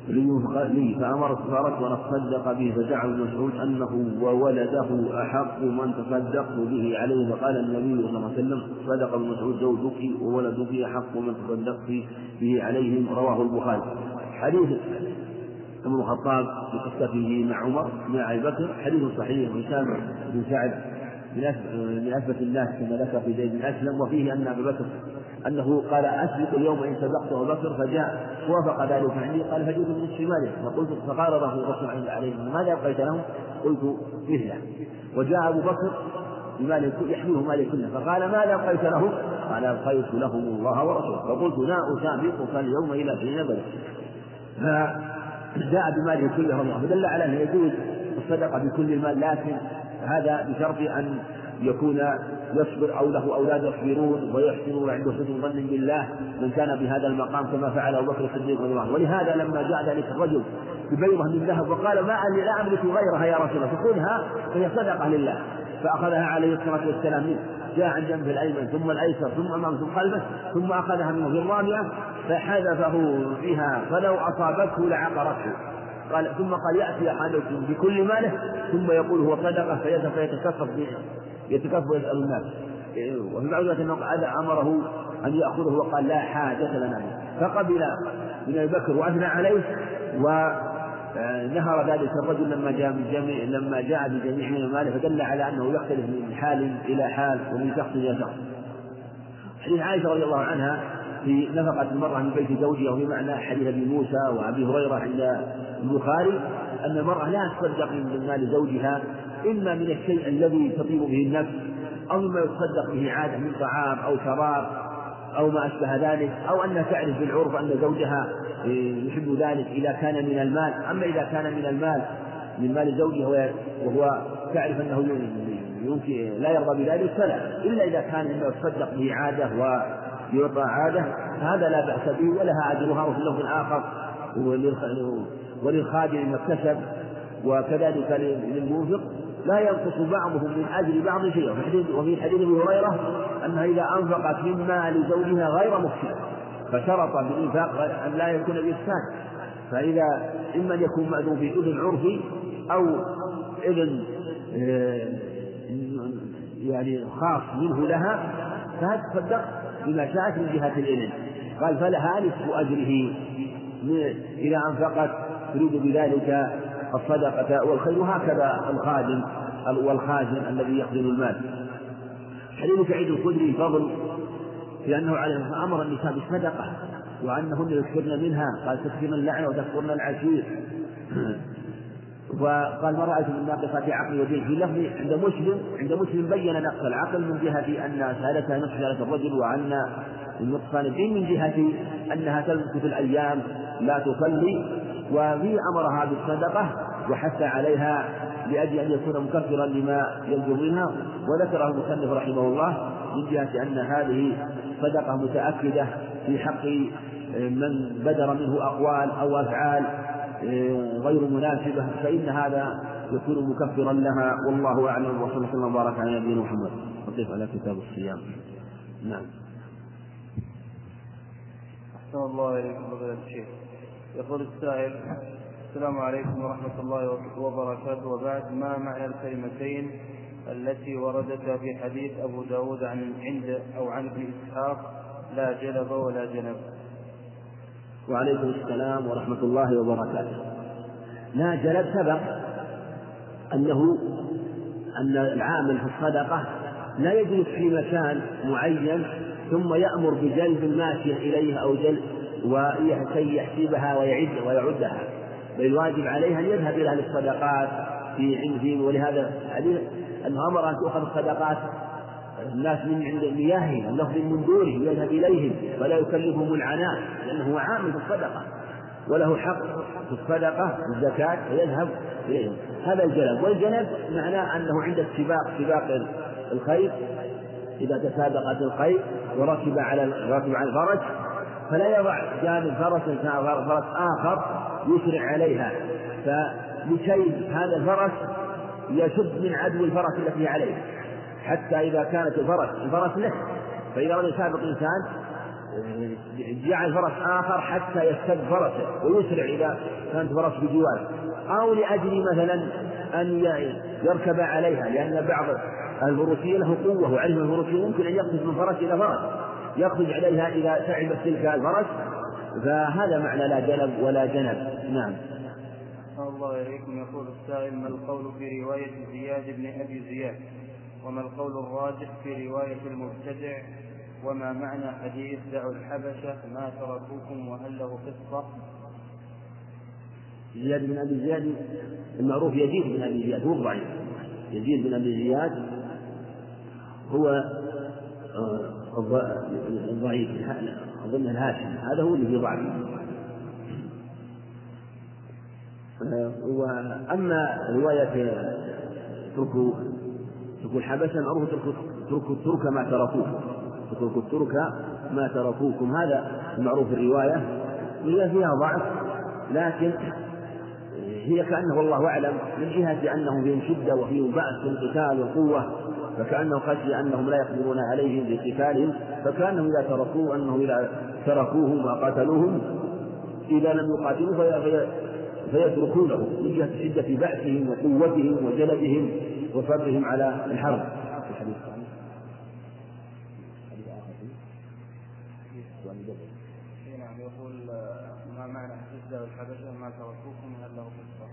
لي فأمرت فارت ونصدق به فزعم ابن مسعود أنه وولده أحق من تصدقت به عليه. فقال النبي صلى الله عليه وسلم صدق ابن مسعود زوجك وولدك أحق من تصدقت به عليهم. رواه البخاري. حديث ابن الخطاب في قصته مع عمر مع أبي بكر. حديث صحيح هشام بن سعد من أثبت الناس كما ذكر في زيد بن أسلم. وفيه أن ابا بكر أنه قال اسبق اليوم إن سبقت أبو بكر فجاء وافق ذلك عندي قال فجئت بنصف ماله فقلت فقال له الرسول عليه ماذا أبقيت له؟ قلت مثله وجاء أبو بكر بماله يحمله ماله كله فقال ماذا أبقيت له؟ قال أبقيت لهم الله ورسوله فقلت لا أسابقك اليوم إلى حين بدر جاء بماله كله الله فدل على أنه يجوز الصدقة بكل المال لكن هذا بشرط أن يكون يصبر أو له أولاد يصبرون ويحسنون وعنده حسن ظن بالله من كان بهذا المقام كما فعل أبو بكر الصديق رضي الله عنه. ولهذا لما جاء ذلك الرجل ببيضة من ذهب وقال ما لا أملك غيرها يا رسول الله. فخذها فهي صدقة لله. فأخذها عليه الصلاة والسلام. منه جاء عن جنبه الأيمن ثم الأيسر ثم أمامه ثم خلفه ثم أخذها منه في الرابعة فحذفه بها فلو أصابته لعقرته. قال ثم قال يأتي أحدكم بكل ماله ثم يقول هو صدقة فيتكفف يتكفف ويسأل الناس وفي بعض أنه أمره أن يأخذه وقال لا حاجة لنا به فقبل من أبي بكر وأثنى عليه و نهر ذلك الرجل لما جاء من جميع لما جاء بجميع من ماله فدل على أنه يختلف من حال إلى حال ومن شخص إلى شخص. حديث عائشة رضي الله عنها في نفقة المرأة من بيت زوجها وفي معنى حديث أبي موسى وأبي هريرة عند البخاري أن المرأة لا تصدق من مال زوجها إما من الشيء الذي تطيب به النفس أو مما يتصدق به عادة من طعام أو شراب أو ما أشبه ذلك أو أنها تعرف بالعرف أن زوجها يحب ذلك إذا كان من المال. أما إذا كان من المال من مال زوجها وهو تعرف أنه يمكن لا يرضى بذلك فلا. إلا إذا كان مما يتصدق به عادة ويعطى عادة هذا لا بأس به ولها أجرها وفي اللفظ الآخر وللخادم ما اكتسب وكذلك للمنفق لا ينقص بعضهم من أجر بعض شيئا. وفي حديث أبي هريرة أنها إذا أنفقت من مال زوجها غير مفسد فشرط بالإنفاق أن لا يكون بإفساد. فإذا إما أن يكون مأذون في إذن عرفي أو إذن آه، يعني خاص منه لها فهذا تصدق بما شاءت من جهة الإذن قال فلها نصف أجره إذا أنفقت تريد بذلك الصدقة والخير وهكذا الخادم والخازن الذي يخزن المال. حديث سعيد الخدري فضل في أنه عليه أمر النساء بالصدقة وأنهن يكثرن منها. قال تكثرن اللعنة وتكفرن العشير. وقال ما رأيت من ناقصة عقل ودين في لفظ عند مسلم عند مسلم بين نقص العقل من جهة أن سالتها نصف سالة الرجل وأن النقصان الدين من جهة أنها تلبس في الأيام. لا تصلي وفي أمرها بالصدقة وحث عليها لأجل أن يكون مكفرا لما يلزم منها وذكره المصنف رحمه الله من جهة أن هذه صدقة متأكدة في حق من بدر منه أقوال أو أفعال غير مناسبة فإن هذا يكون مكفرا لها والله أعلم وصلى الله وبارك على نبينا محمد. وقف على كتاب الصيام؟ نعم. أحسن الله إليكم فضيلة الشيخ يقول السائل السلام عليكم ورحمة الله وبركاته. وبعد ما معنى الكلمتين التي وردتا في حديث أبو داود عن عند أو عن ابن إسحاق لا جلب ولا جنب؟ وعليكم السلام ورحمة الله وبركاته. لا جلب سبق أنه أن العامل في الصدقة لا يجلس في مكان معين ثم يأمر بجلب الماشية إليه أو جلب وكي يحسبها ويعد ويعدها. بل الواجب عليه أن يذهب إلى أهل الصدقات في عندهم ولهذا أنه أمر أن تؤخذ الصدقات الناس من عند مياههم الناس من دورهم يذهب إليهم ولا يكلفهم العناء لأنه عامل في الصدقة. وله حق في الصدقة الزكاة فيذهب إليهم. هذا الجلب والجلب معناه أنه عند السباق سباق الخير. إذا تسابقت الخير وركب على ركب على الفرس فلا يضع جانب فرس فرس آخر يسرع عليها. فلكي هذا الفرس يشد من عدو الفرس التي عليه. حتى إذا كانت الفرس الفرس له فإذا لم يسابق إنسان جعل فرس آخر حتى يستد فرسه ويسرع إذا كانت فرس بجواره أو لأجل مثلا أن يركب عليها لأن بعض الفروسية له قوة وعلم الفروسية يمكن أن يقفز من فرس إلى فرس. يخرج عليها إذا تعبت تلك الفرس فهذا معنى لا جلب ولا جنب. نعم. الله إليكم. يقول السائل ما القول في رواية زياد بن أبي زياد؟ وما القول الراجح في رواية المبتدع؟ وما معنى حديث دعوا الحبشة ما تركوكم وهل له قصة؟ زياد بن أبي زياد المعروف يزيد بن أبي زياد هو ضعيف. يزيد بن أبي زياد هو الضعيف أظن الهاشم هذا هو اللي في ضعف وأما رواية تركوا تركوا الحبشة معروف تركوا الترك ما تركوه. تركوا الترك ما تركوكم. هذا المعروف الرواية. هي فيها ضعف لكن هي كأنه والله أعلم من جهة أنهم فيهم شدة وفيهم بأس في القتال وقوة. فكأنه خشي أنهم لا يقدرون عليهم بقتالهم فكأنهم إذا تركوه أنهم إذا تركوهم وقتلوهم إذا لم يقاتلوا فيتركونه من جهة شدة بأسهم وقوتهم وجلدهم وصبرهم على الحرب. الحديث نعم يقول ما معنى حديث الحبشة؟ ما تركوكم هل له قصة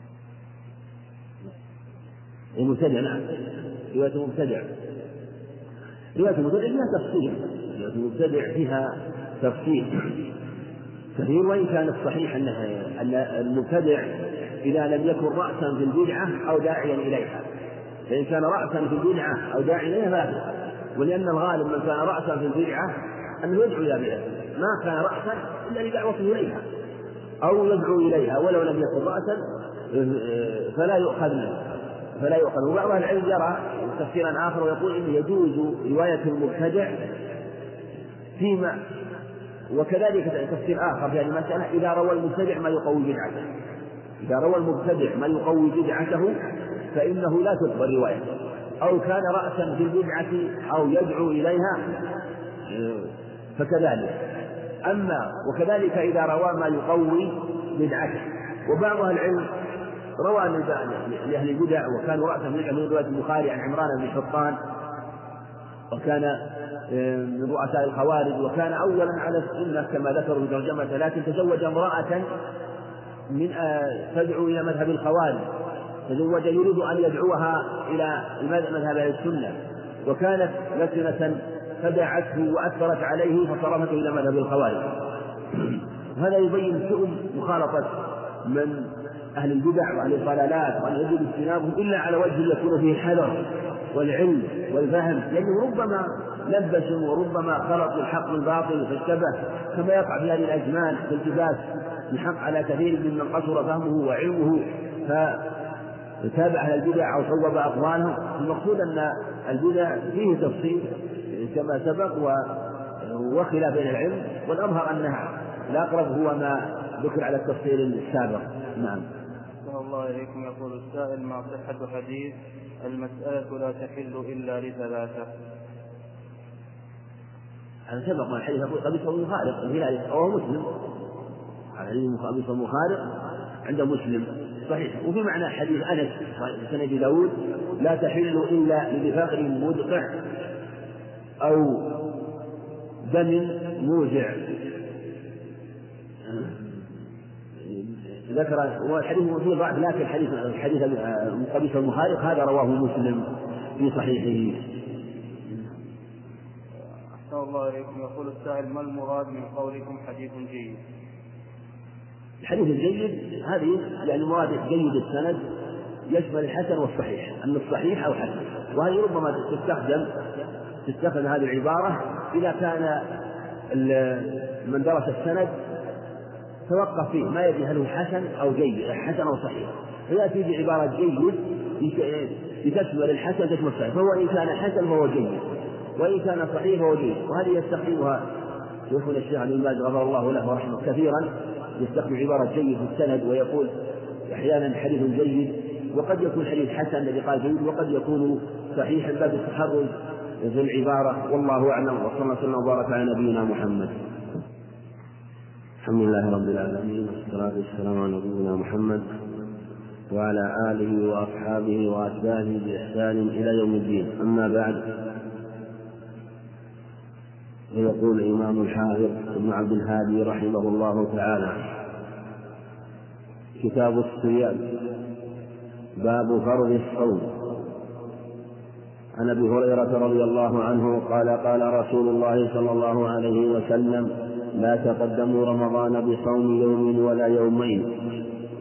المبتدع نعم. رواية المبتدع رواية المبتدع فيها تفصيل. رواية المبتدع فيها تفصيل. كثير وإن كان الصحيح أنها أن المبتدع إذا لم يكن رأسا في البدعة أو داعيا إليها. فإن كان رأسا في البدعة أو داعيا إليها فلا ولأن الغالب من كان رأسا في البدعة أنه يدعو إلى بدعة ما كان رأسا إلا لدعوته إليها. أو يدعو إليها ولو لم يكن رأسا فلا يؤخذ منه فلا يؤخذ. وبعض أهل العلم يرى تفسيرا آخر ويقول إنه يجوز رواية المبتدع فيما وكذلك تفسير آخر في هذه المسألة إذا روى المبتدع ما يقوي بدعته. إذا روى المبتدع ما يقوي بدعته فإنه لا تقبل روايته أو كان رأسا في البدعة أو يدعو إليها فكذلك. أما وكذلك إذا روى ما يقوي بدعته. وبعض أهل العلم روى لأهل البدع وكانوا رأسا من من رواية البخاري عن عمران بن حطان وكان آه، من رؤساء الخوارج وكان أولا على السنة كما ذكروا في ترجمة لكن تزوج امرأة من آه، تدعو إلى مذهب الخوارج تزوج يريد أن يدعوها إلى مذهب أهل السنة وكانت لسنة فدعته وأثرت عليه فصرفته إلى مذهب الخوارج. هذا يبين سوء مخالطة من أهل البدع وأهل الضلالات وأن يجب اجتنابهم إلا على وجه يكون فيه الحذر والعلم والفهم لأنه ربما لبسوا وربما خلطوا الحق بالباطل فاشتبه كما يقع في هذه الأزمان التباس الحق على كثير ممن قصر فهمه وعلمه فتابع أهل البدع أو صوب أقوالهم المقصود أن البدع فيه تفصيل كما سبق وخلاف بين العلم والأظهر أنها الأقرب هو ما ذكر على التفصيل السابق. نعم. الله إليكم. يقول السائل ما صحة حديث المسألة لا تحل إلا لثلاثة؟ هذا سبق. من الحديث يقول قبيصة المخالف الهلالي رواه مسلم. حديث قبيصة المخالف عند مسلم. صحيح. وفي معنى حديث أنس سنة داود لا تحل إلا لبفقر مدقع أو دم موجع ذكر والحديث فيه ضعف لكن حديث حديث قبيس المخالف هذا رواه مسلم في صحيحه. أحسن الله إليكم يقول السائل ما المراد من قولكم حديث جيد؟ الحديث الجيد هذه يعني مراد جيد السند يشمل الحسن والصحيح أن الصحيح أو حسن وهذه ربما تستخدم تستخدم هذه العبارة إذا كان من درس السند توقف فيه ما يدري هل هو حسن أو جيد حسن أو صحيح. فيأتي بعبارة جيد لتشمل الحسن تشمل الصحيح. فهو إن كان حسن فهو جيد وإن كان صحيح فهو جيد. وهذه يستخدمها شيخنا الشيخ ابن باز غفر الله له ورحمه كثيرا يستخدم عبارة جيد في السند ويقول أحيانا حديث جيد وقد يكون حديث حسن الذي قال جيد وقد يكون صحيحا باب التحرز في العبارة. والله أعلم وصلى الله وسلم وبارك على نبينا محمد. الحمد لله رب العالمين والصلاة والسلام على نبينا محمد وعلى آله وأصحابه وأتباعه بإحسان إلى يوم الدين. أما بعد فيقول الإمام الحافظ ابن عبد الهادي رحمه الله تعالى كتاب الصيام باب فرض الصوم. عن أبي هريرة رضي الله عنه قال قال رسول الله صلى الله عليه وسلم لا تقدموا رمضان بصوم يوم ولا يومين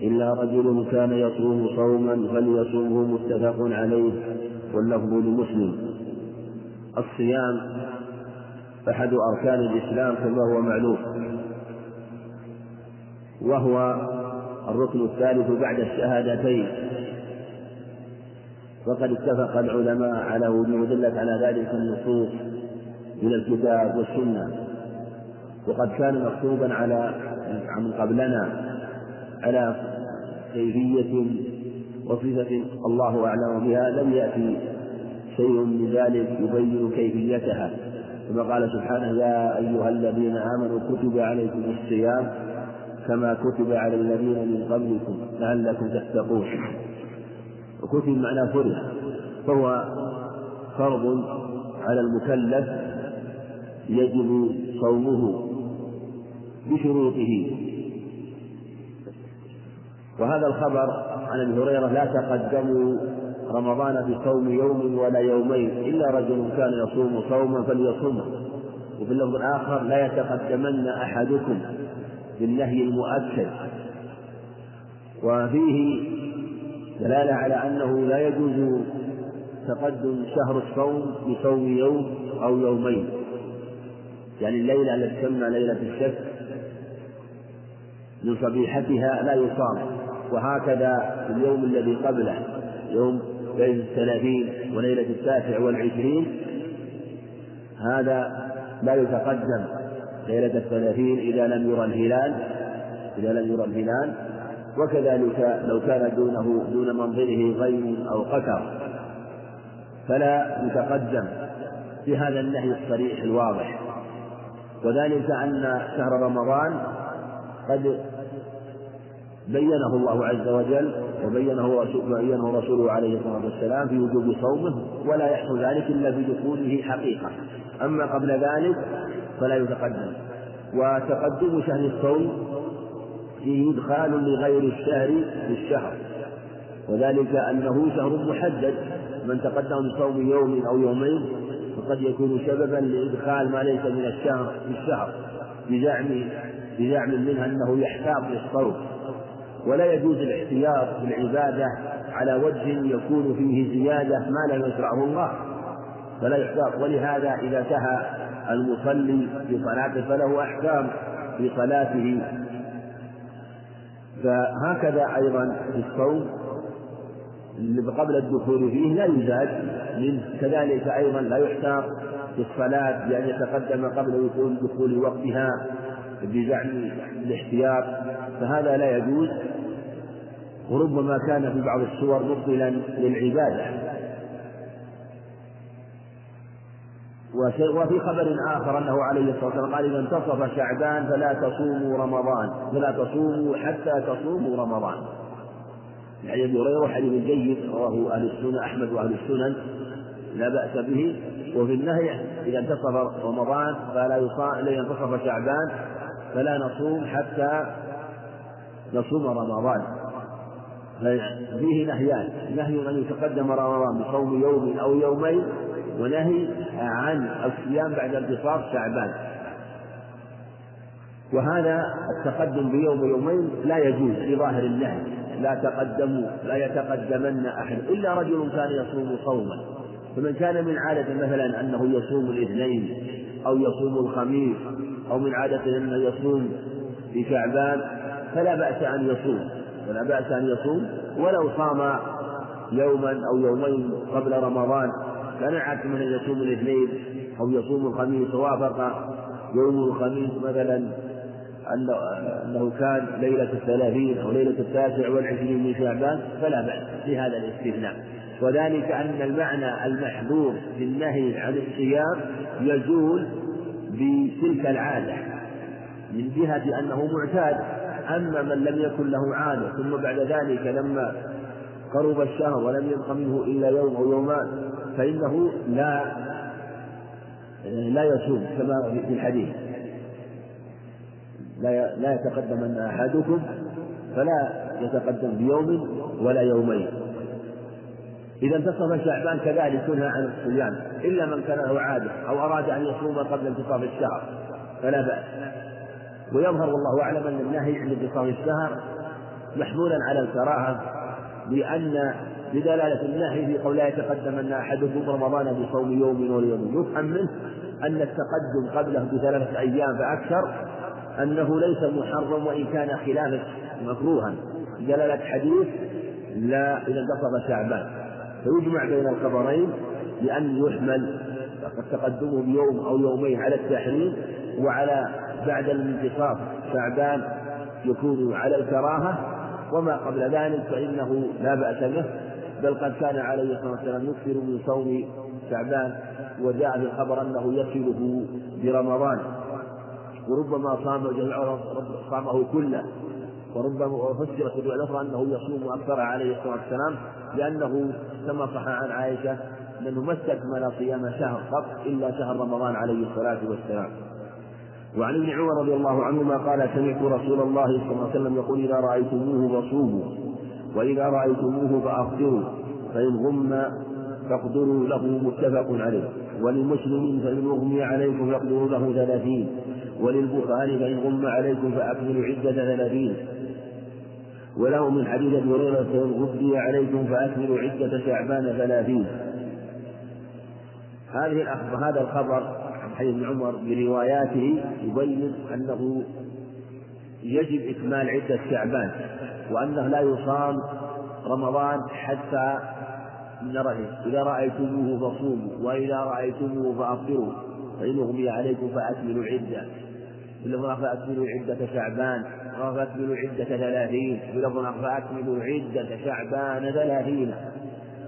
إلا رجل كان يصوم صوما فليصومه متفق عليه واللفظ لمسلم. الصيام أحد أركان الإسلام كما هو معلوم وهو الركن الثالث بعد الشهادتين. وقد اتفق العلماء على وجود دلت على ذلك النصوص من الكتاب والسنة. وقد كان مكتوبا على من قبلنا على كيفية وصفة الله أعلم بها لم يأتي شيء من ذلك يبين كيفيتها. كما قال سبحانه يا أيها الذين آمنوا كتب عليكم الصيام كما كتب على الذين من قبلكم لعلكم تتقون. وكتب معناه فرض فهو فرض على المكلف يجب صومه. بشروطه. وهذا الخبر عن أبي هريرة لا تقدموا رمضان بصوم يوم ولا يومين إلا رجل كان يصوم صوما فليصومه. وفي اللفظ الآخر لا يتقدمن أحدكم بالنهي المؤكد. وفيه دلالة على أنه لا يجوز تقدم شهر الصوم بصوم يوم أو يومين. يعني الليلة التي تسمى ليلة الشك من صبيحتها لا يصام وهكذا اليوم الذي قبله يوم ليلة الثلاثين وليلة التاسع والعشرين هذا لا يتقدم. ليلة الثلاثين إذا لم يرى الهلال إذا لم يرى الهلال وكذلك لو كان دونه دون منظره غيم أو قتر. فلا يتقدم في هذا النهي الصريح الواضح. وذلك أن شهر رمضان قد بينه الله عز وجل وبينه بينه رسوله عليه الصلاة والسلام في وجوب صومه ولا يحصل ذلك إلا بدخوله حقيقة. أما قبل ذلك فلا يتقدم. وتقدم شهر الصوم فيه إدخال لغير الشهر في الشهر. وذلك أنه شهر محدد. من تقدم بصوم يوم أو يومين فقد يكون سببا لإدخال ما ليس من الشهر في الشهر بزعم بزعم منها أنه يحتاط للصوم. ولا يجوز الاحتياط بالعبادة على وجه يكون فيه زيادة ما لا يشرعه الله فلا يحتاط. ولهذا إذا سهى المصلي في صلاته فله أحكام في صلاته. فهكذا أيضا في الصوم قبل الدخول فيه لا يزاد منه كذلك أيضا لا يحتاط في الصلاة بأن يتقدم قبل دخول وقتها بزعم الاحتياط. فهذا لا يجوز. وربما كان في بعض الصور مبطلا للعبادة. وفي خبر آخر أنه عليه الصلاة والسلام قال إذا انتصف شعبان فلا تصوموا رمضان فلا تصوموا حتى تصوموا رمضان. يعني أبي هريرة حديث جيد رواه أهل السنة أحمد وأهل السنن لا بأس به. وفي النهي إذا انتصف رمضان فلا يصام إذا انتصف شعبان فلا نصوم حتى نصوم رمضان. فيه نهيان. نهي أن يتقدم رمضان بصوم يوم أو يومين ونهي عن الصيام بعد انتصار شعبان. وهذا التقدم بيوم يومين لا يجوز في ظاهر النهي. لا تقدموا لا يتقدمن أحد إلا رجل كان يصوم صوما. فمن كان من عادة مثلا أنه يصوم الاثنين أو يصوم الخميس أو من عادة أنه يصوم في شعبان فلا بأس أن يصوم. ولا بأس أن يصوم ولو صام يوما أو يومين قبل رمضان كان عادة أن يصوم الاثنين أو يصوم الخميس ووافق يوم الخميس مثلا أنه كان ليلة الثلاثين أو ليلة التاسع والعشرين من شعبان فلا بأس في هذا الاستثناء. وذلك أن المعنى المحذور في النهي عن الصيام يزول بتلك العادة من جهة أنه معتاد. أما من لم يكن له عادة ثم بعد ذلك لما قرب الشهر ولم يبق منه إلا يوم أو يومان فإنه لا لا يصوم كما في الحديث. لا لا يتقدمن أحدكم فلا يتقدم بيوم ولا يومين. إذا انتصف شعبان كذلك ينهى عن الصيام إلا من كان له عادة أو أراد أن يصوم قبل انتصاف الشهر فلا بأس. ويظهر والله أعلم أن النهي عند انتصاف الشهر محمولا على الكراهة لأن بدلالة النهي في قول لا يتقدمن أحدكم رمضان بصوم يوم ولا يوم يفهم منه أن التقدم قبله بثلاثة أيام فأكثر أنه ليس محرم وإن كان خلاف مكروها. دلالة حديث لا إذا انتصف شعبان. فيجمع بين الخبرين بأن يحمل تقدمه بيوم أو يومين على التحريم وعلى بعد الانتصاف شعبان يكون على الكراهة وما قبل ذلك فإنه لا بأس به بل قد كان عليه الصلاة والسلام يكثر من صوم شعبان وجاء في الخبر أنه يصله برمضان. وربما صام صامه كله. وربما فسرت الرواية الأخرى أنه يصوم أكثر عليه الصلاة والسلام لأنه كما صح عن عائشة أنه ما استكمل صيام شهر قط إلا شهر رمضان عليه الصلاة والسلام. وعن ابن عمر رضي الله عنهما قال سمعت رسول الله صلى الله عليه وسلم يقول إذا رأيتموه فصوموا وإذا رأيتموه فأفطروا فإن غم فاقدروا له متفق عليه ولمسلم فإن أغمي عليكم فاقدروا له ثلاثين وللبخاري فإن غم عليكم فأكملوا عدة ثلاثين. وله من حديث أبي هريرة فإن غبي عليكم فأكملوا عدة شعبان ثلاثين. هذه هذا الخبر حديث ابن عمر برواياته يبين أنه يجب إكمال عدة شعبان وأنه لا يصام رمضان حتى نره إذا رأيتموه فصوموا وإذا رأيتموه فأفطروا. فإن أغمي عليكم فأكملوا العدة بلفظ فأكملوا عدة شعبان. فأكملوا عدة ثلاثين. بلفظ فأكملوا عدة شعبان ثلاثين.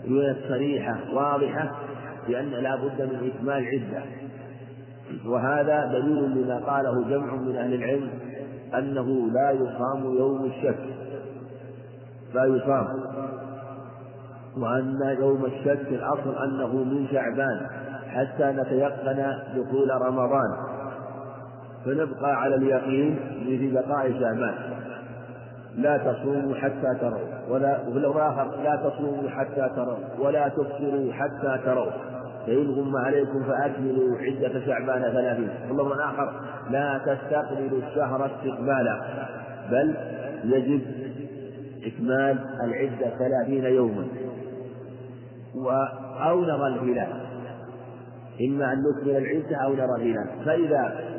رواية صريحة واضحة بأن لا بد من إكمال عدة. وهذا دليل لما قاله جمع من أهل العلم أنه لا يصام يوم الشك. لا يصام. وأن يوم الشك الأصل أنه من شعبان حتى نتيقن دخول رمضان. فنبقى على اليقين في بقاء شعبان. لا تصوموا حتى تروا. ولا وفي لا تصوموا حتى تروا. ولا تفطروا حتى تروا. فإن غم عليكم فأكملوا عدة شعبان ثلاثين. والله آخر لا تستقبلوا الشهر استقبالا بل يجب إكمال العدة ثلاثين يوما. أو نرى الهلال إما أن نكمل العدة أو نرى الهلال. فإذا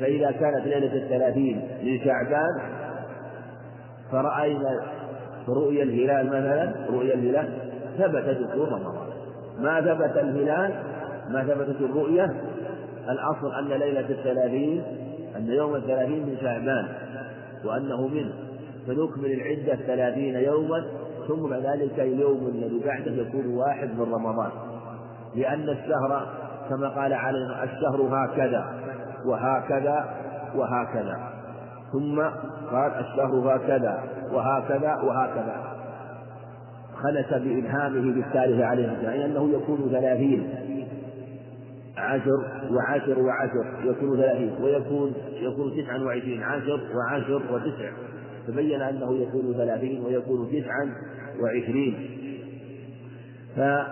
فإذا كانت ليلة الثلاثين من شعبان فرأينا رؤيا الهلال مثلا رؤيا الهلال ثبت دخول رمضان ما ثبت الهلال ما ثبتت الرؤية الأصل أن ليلة الثلاثين أن يوم الثلاثين من شعبان وأنه منه. فنكمل العدة ثلاثين يوما ثم بعد ذلك اليوم الذي بعده يكون واحد من رمضان. لأن الشهر كما قال علينا الشهر هكذا وهكذا وهكذا. ثم قال الشهر هكذا وهكذا وهكذا. خلت بإلهامه بالثالث عليه السلام يعني أنه يكون ثلاثين عشر وعشر وعشر يكون ثلاثين ويكون يكون تسعا وعشرين عشر وعشر وتسع تبين أنه يكون ثلاثين ويكون تسعا وعشرين. فإذا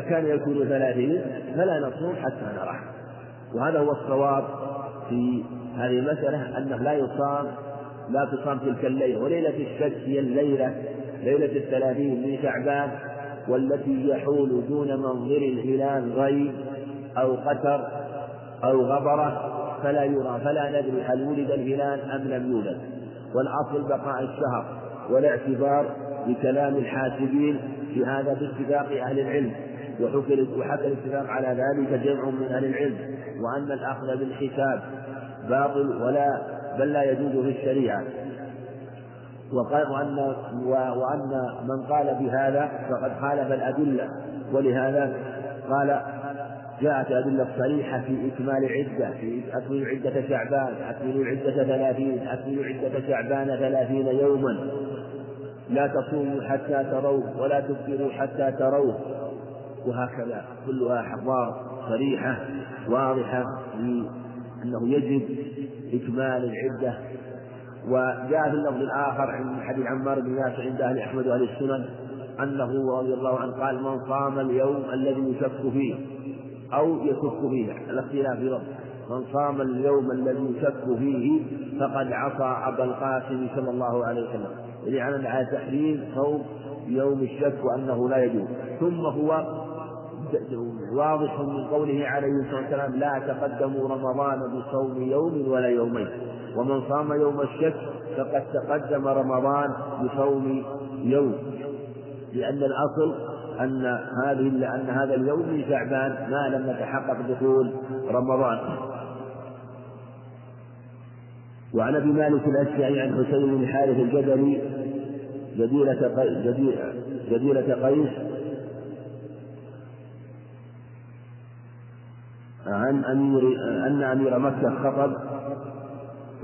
كان يكون ثلاثين فلا نصوم حتى نراه وهذا هو الصواب في هذه المسألة أنه لا يصام لا تصام تلك الليلة وليلة الشك هي الليلة ليلة الثلاثين من شعبان والتي يحول دون منظر الهلال غيب أو قتر أو غبرة فلا يرى فلا ندري هل ولد الهلال أم لم يولد. والأصل بقاء الشهر والاعتبار بكلام الحاسبين في هذا باتفاق أهل العلم. وحكى الاتفاق على ذلك جمع من أهل العلم. وأن الأخذ بالحساب باطل ولا بل لا يجوز في الشريعة. وقال وأن وأن من قال بهذا فقد خالف الأدلة. ولهذا قال جاءت أدلة صريحة في إكمال عدة في أكملوا عدة شعبان أكملوا عدة ثلاثين أكملوا عدة شعبان ثلاثين يوما. لا تصوموا حتى تروه ولا تفطروا حتى تروه وهكذا كلها أخبار صريحة واضحة أنه يجب إكمال العدة وجاء في اللفظ الآخر عند حديث عمار بن ياسر عند أهل أحمد وأهل السنن أنه رضي الله عنه قال من صام اليوم الذي يشك فيه أو يشك فيه الاختلاف في لفظ. من صام اليوم الذي يشك فيه فقد عصى أبا القاسم صلى الله عليه وسلم يعني على تحريم صوم يوم الشك وأنه لا يجوز. ثم هو واضح من قوله عليه الصلاة والسلام لا تقدموا رمضان بصوم يوم ولا يومين ومن صام يوم الشك فقد تقدم رمضان بصوم يوم. لأن الأصل أن هذه أن هذا اليوم من شعبان ما لم يتحقق دخول رمضان. وعن أبي مالك الأشجعي عن حسين بن حارث الجبلي جديرة جديرة قيس عن أمير أن أمير مكة خطب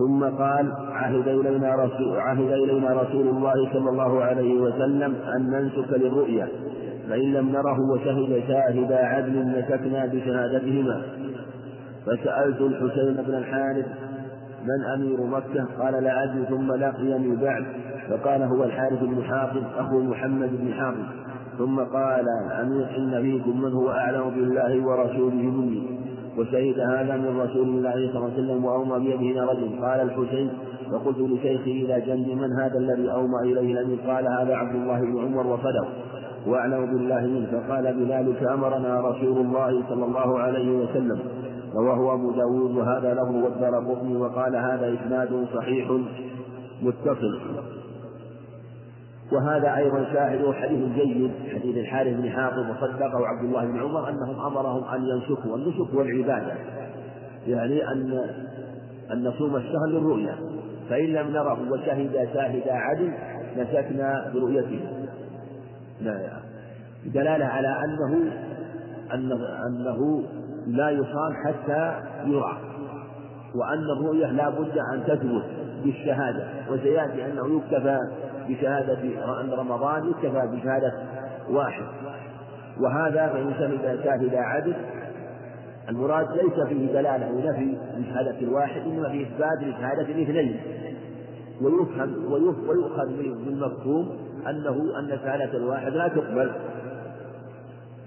ثم قال عهد إلينا رسول عهد إلينا رسول الله صلى الله عليه وسلم أن ننسك للرؤيا فإن لم نره وشهد شاهد عدل نسكنا بشهادتهما. فسألت الحسين بن الحارث من أمير مكة؟ قال لا أدري ثم لقيني بعد. فقال هو الحارث بن حافظ أخو محمد بن حافظ ثم قال أمير إن فيكم من هو أعلم بالله ورسوله مني. وشهد هذا من رسول الله صلى الله عليه وسلم وأومى بيده رجل. قال الحسين فقلت لشيخي إلى جنب من هذا الذي أومى إليه الأمير قال هذا عبد الله بن عمر وصدق وأعلم بالله منه. فقال بذلك أمرنا رسول الله صلى الله عليه وسلم. رواه أبو داود وهذا له والدار وقال هذا إسناد صحيح متصل. وهذا أيضا شاهد حديث جيد حديث الحارث بن حاطب وصدقه عبد الله بن عمر أنهم أمرهم أن ينسكوا النسك والعبادة يعني أن أن نصوم الشهر للرؤيا فإن لم نره وشهد شاهد عدل نسكنا برؤيته لا دلالة على أنه, أنه لا يصام حتى يرى وأن الرؤية لا بد أن تثبت بالشهادة وسيأتي أنه يكتفى بشهادة رمضان يكتفى بشهادة واحد. وهذا فإن شهد شاهد عدل المراد ليس فيه دلالة ونفي لشهادة الواحد إنما فيه إثبات لشهادة الاثنين. ويفهم ويؤخذ بالمفهوم أنه أن شهادة الواحد لا تقبل.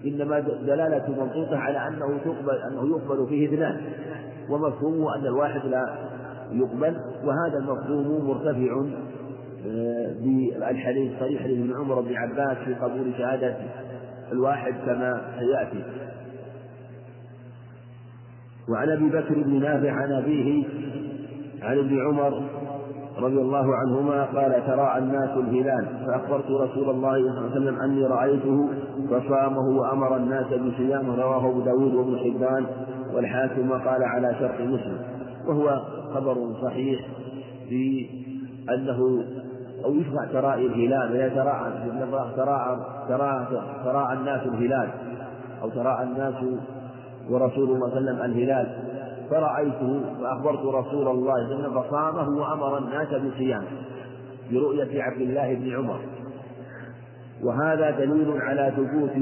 إنما دلالة منطوقة على أنه تقبل أنه يقبل فيه اثنان. ومفهومه أن الواحد لا يقبل وهذا المفهوم مرتفع. بالحديث صريح لابن عمر بن عباس في قبول شهادة الواحد كما سيأتي. وعن أبي بكر بن نافع عن أبيه عن ابن عمر رضي الله عنهما قال تراءى الناس الهلال. فأخبرت رسول الله صلى الله عليه وسلم أني رأيته فصامه وأمر الناس بصيامه رواه أبو داود وابن حبان والحاكم وقال على شرط مسلم. وهو خبر صحيح في أنه أو يشرع تراءي الهلال إذا تراءى تراءى تراءى تراءى الناس الهلال أو تراءى الناس ورسول الله صلى الله عليه وسلم الهلال. فرأيته فأخبرت رسول الله صلى الله عليه وسلم فصامه وأمر الناس بصيامه برؤية عبد الله بن عمر. وهذا دليل على ثبوت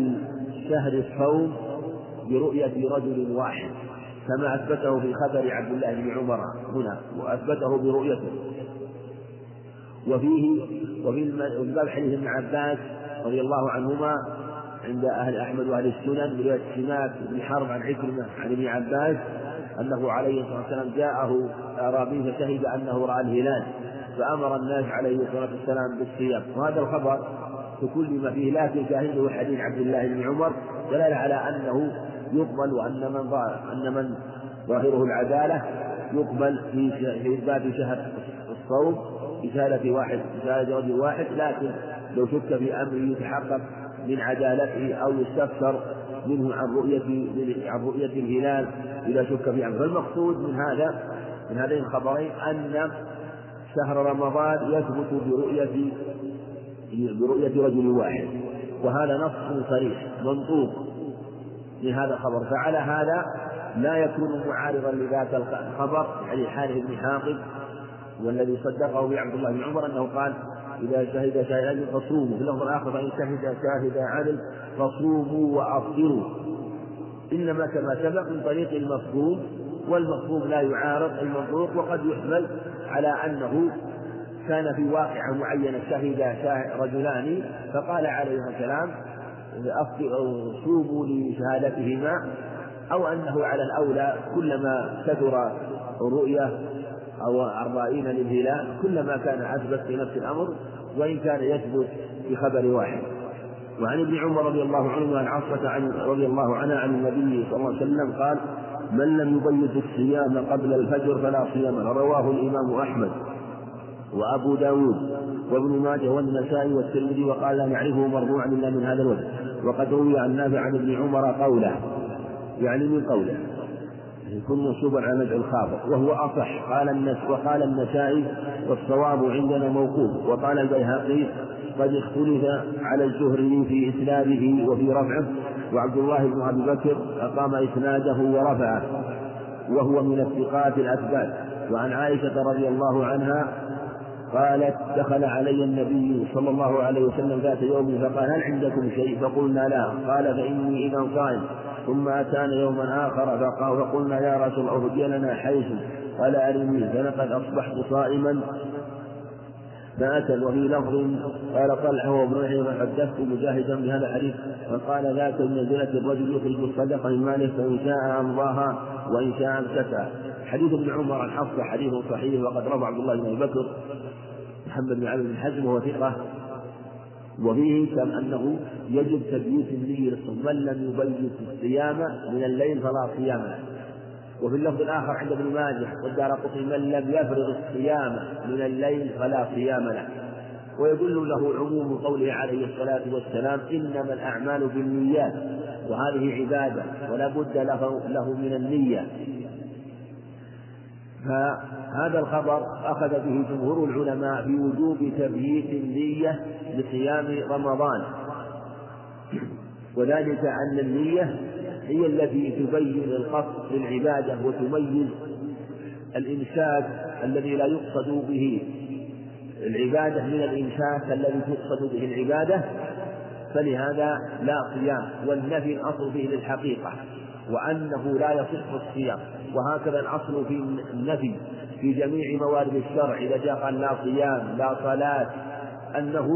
شهر الصوم برؤية رجل واحد كما أثبته في خبر عبد الله بن عمر هنا وأثبته برؤيته. وفيه وفي باب حديث ابن عباس رضي الله عنهما عند أهل أحمد وأهل السنن من رواية سماك بن حرب عن عكرمة عن ابن عباس أنه عليه الصلاة والسلام جاءه أعرابي فشهد أنه رأى الهلال فأمر الناس عليه الصلاة والسلام بالصيام. وهذا الخبر تكلم فيه لكن شاهده حديث عبد الله بن عمر دلالة على أنه يقبل وأن من أن من ظاهره العدالة يقبل في في باب شهر الصوم بشهادة واحد بشهادة رجل واحد لكن لو شك في أمر يتحقق من عدالته أو يستفسر منه عن رؤية عن رؤية الهلال إذا شك في أمر. فالمقصود من هذا من هذين الخبرين أن شهر رمضان يثبت برؤية برؤية رجل واحد وهذا نص صريح منطوق من هذا الخبر. فعلى هذا لا يكون معارضا لذاك الخبر يعني حارث بن حاطب والذي صدقه بعبد الله بن عمر أنه قال إذا شهد شاهدان فصوموا. في اللفظ الآخر فإن شهد شاهد عدل فصوموا وأفطروا. إنما كما سبق من طريق المفهوم والمفهوم لا يعارض المنطوق وقد يحمل على أنه كان في واقعة معينة شهد رجلان فقال عليه السلام صوموا لشهادتهما. أو أنه على الأولى كلما كثر الرؤية أو الرائين للهلال كلما كان أثبت في نفس الأمر وإن كان يثبت في خبر واحد. وعن ابن عمر رضي الله عنه وعن عصرة عن رضي الله عنها عن النبي صلى الله عليه وسلم قال من لم يبيت الصيام قبل الفجر فلا صيام رواه الإمام أحمد وأبو داود وابن ماجه والنسائي والترمذي وقال لا نعرفه مرفوعا إلا من هذا الوجه. وقد روي عن نافع عن ابن عمر قوله يعني من قوله. يكون منصوبا على نزع الخافض وهو أصح. قال النس وقال النسائي والصواب عندنا موقوف. وقال البيهقي قد اختلف على الزهري في إسناده وفي رفعه وعبد الله بن أبي بكر أقام إسناده ورفعه وهو من الثقات الأثبات. وعن عائشة رضي الله عنها قالت دخل علي النبي صلى الله عليه وسلم ذات يوم فقال هل عندكم شيء؟ فقلنا لا. قال فإني إذا صائم. ثم أتانا يوما آخر فقال فقلنا يا رسول الله أهدي لنا حيث. قال أرني. فلقد أصبحت صائما. فأتى وفي لفظ. قال طلحة وابن عمر فحدثت مجاهدا بهذا الحديث. فقال ذاك منزلة الرجل يخرج الصدقة من ماله فإن شاء أمضاها وإن شاء أمسكها. حديث ابن عمر عن حفصة حديث صحيح وقد روى عبد الله بن أبي بكر. محمد بن علي بن حزم وهو ثقة. وفيه كم أنه يجب تبييت النية للصوم من لم يبيت الصيام من الليل فلا صيام له. وفي اللفظ الآخر عند ابن ماجه والدار قطني من لم يفرغ الصيام من الليل فلا صيام له. ويدل له عموم قوله عليه الصلاة والسلام إنما الأعمال بالنيات. وهذه عبادة ولا بد له من النية. فهذا الخبر أخذ به جمهور العلماء بوجوب تبييت النية لصيام رمضان. وذلك أن النية هي التي تبين القصد للعبادة وتميز الإمساك الذي لا يقصد به. العبادة من الإمساك الذي تقصد به العبادة فلهذا لا صيام. والنفي الأصل فيه للحقيقة وأنه لا يصح الصيام. وهكذا الأصل في النفي في جميع موارد الشرع. إذا جاء قال لا صيام لا صلاة أنه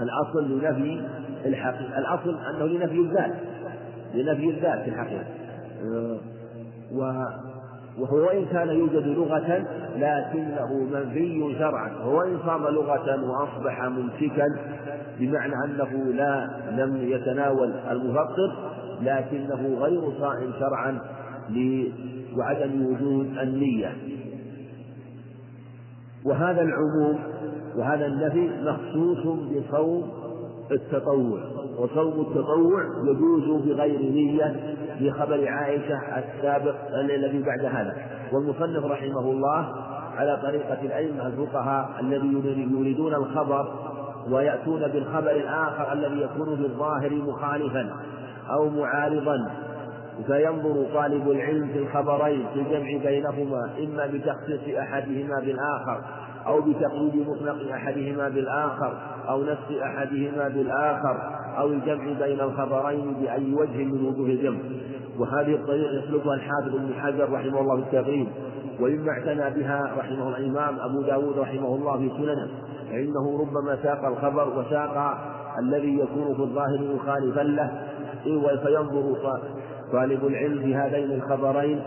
الأصل لنفي الحقيقة الأصل أنه لنفي الذات لنفي الذات في الحقيقة وهو وإن كان يوجد لغة لكنه منفي شرعا. هو إن صام لغة وأصبح ممسكا بمعنى أنه لا لم يتناول المفطر لكنه غير صائم شرعا. وعدم وجود النية. وهذا العموم وهذا النفي مخصوص بصوم التطوع وصوم التطوع يجوز بغير نية في خبر عائشة السابق الذي بعد هذا. والمصنف رحمه الله على طريقة الأئمة الفقهاء الذي يريدون الخبر ويأتون بالخبر الآخر الذي يكون في الظاهر مخالفا أو معارضا فينظر طالب العلم في الخبرين في الجمع بينهما إما بتخصيص أحدهما بالآخر أو بتقييد مطلق أحدهما بالآخر أو نفس أحدهما بالآخر أو الجمع بين الخبرين بأي وجه من وجوه الجمع. وهذه الطريقة يسلكها الحافظ ابن حجر رحمه الله في التقريب ومما اعتنى بها رحمه الإمام أبو داود رحمه الله في سننه. فإنه ربما ساق الخبر وساق الذي يكون في الظاهر مخالفا له فينظر طالب العلم في هذين الخبرين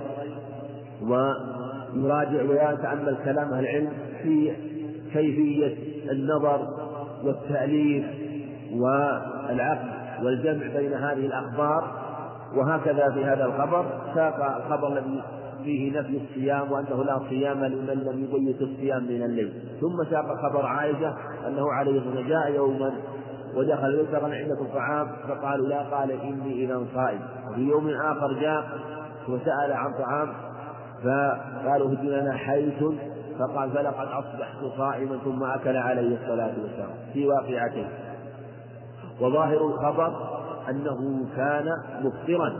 ويراجع ويتأمل كلام أهل العلم في كيفية النظر والتأليف والعقد والجمع بين هذه الأخبار. وهكذا في هذا الخبر ساق الخبر الذي فيه نفي الصيام وأنه لا صيام لمن لم يبيت الصيام من الليل. ثم ساق خبر عائشة أنه عليه الصلاة جاء يوما ودخل قال عندكم طعام فقالوا لا قال إني إذا صائم. وفي يوم آخر جاء وسأل عن طعام فقالوا هد لنا حيث فقال فلقد أصبحت صائما ثم أكل عليه الصلاة والسلام في واقعتين. وظاهر الخبر أنه كان مفطرا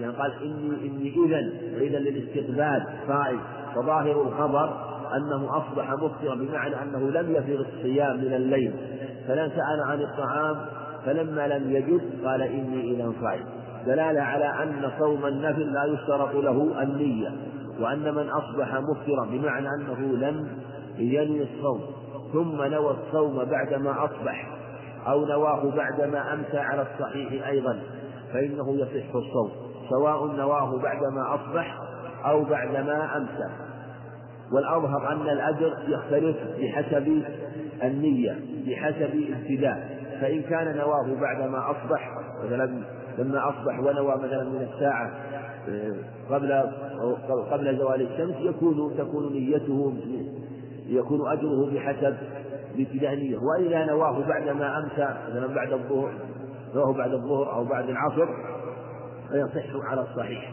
يعني قال إني إني إذا وإذا للاستقبال صائم. وظاهر الخبر أنه أصبح مفطرا بمعنى أنه لم يفرغ الصيام من الليل. فلن سأل عن الطعام فلما لم يجد قال إني إذا صائم. دلالة على أن صوم النفل لا يشترط له النية وأن من أصبح مفطرا بمعنى أنه لم ينوي الصوم ثم نوى الصوم بعدما أصبح أو نواه بعدما أمسى على الصحيح أيضا فإنه يصح الصوم سواء نواه بعدما أصبح أو بعدما أمسى. والأظهر أن الأجر يختلف بحسب النية بحسب ابتداء فإن كان نواه بعدما أصبح مثلا لما أصبح ونوى مثلا من الساعة آه، قبل قبل زوال الشمس يكون تكون نيته يكون أجره بحسب بابتداء النية وإذا نواه بعدما أمسى مثلا بعد الظهر نواه بعد الظهر أو بعد العصر فيصح على الصحيح.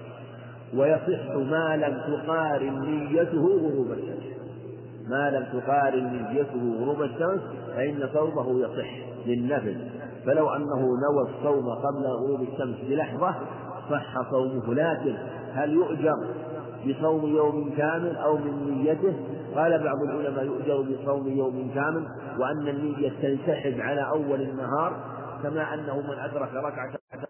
ويصح ما لم تقارن نيته غروب الشمس. ما لم تقارن نيته غروب الشمس فإن صومه يصح للنفل فلو أنه نوى الصوم قبل غروب الشمس بلحظة صح صومه لكن هل يؤجر بصوم يوم كامل أو من نيته؟ قال بعض العلماء يؤجر بصوم يوم كامل وأن النية تنسحب على أول النهار كما أنه من أدرك ركعة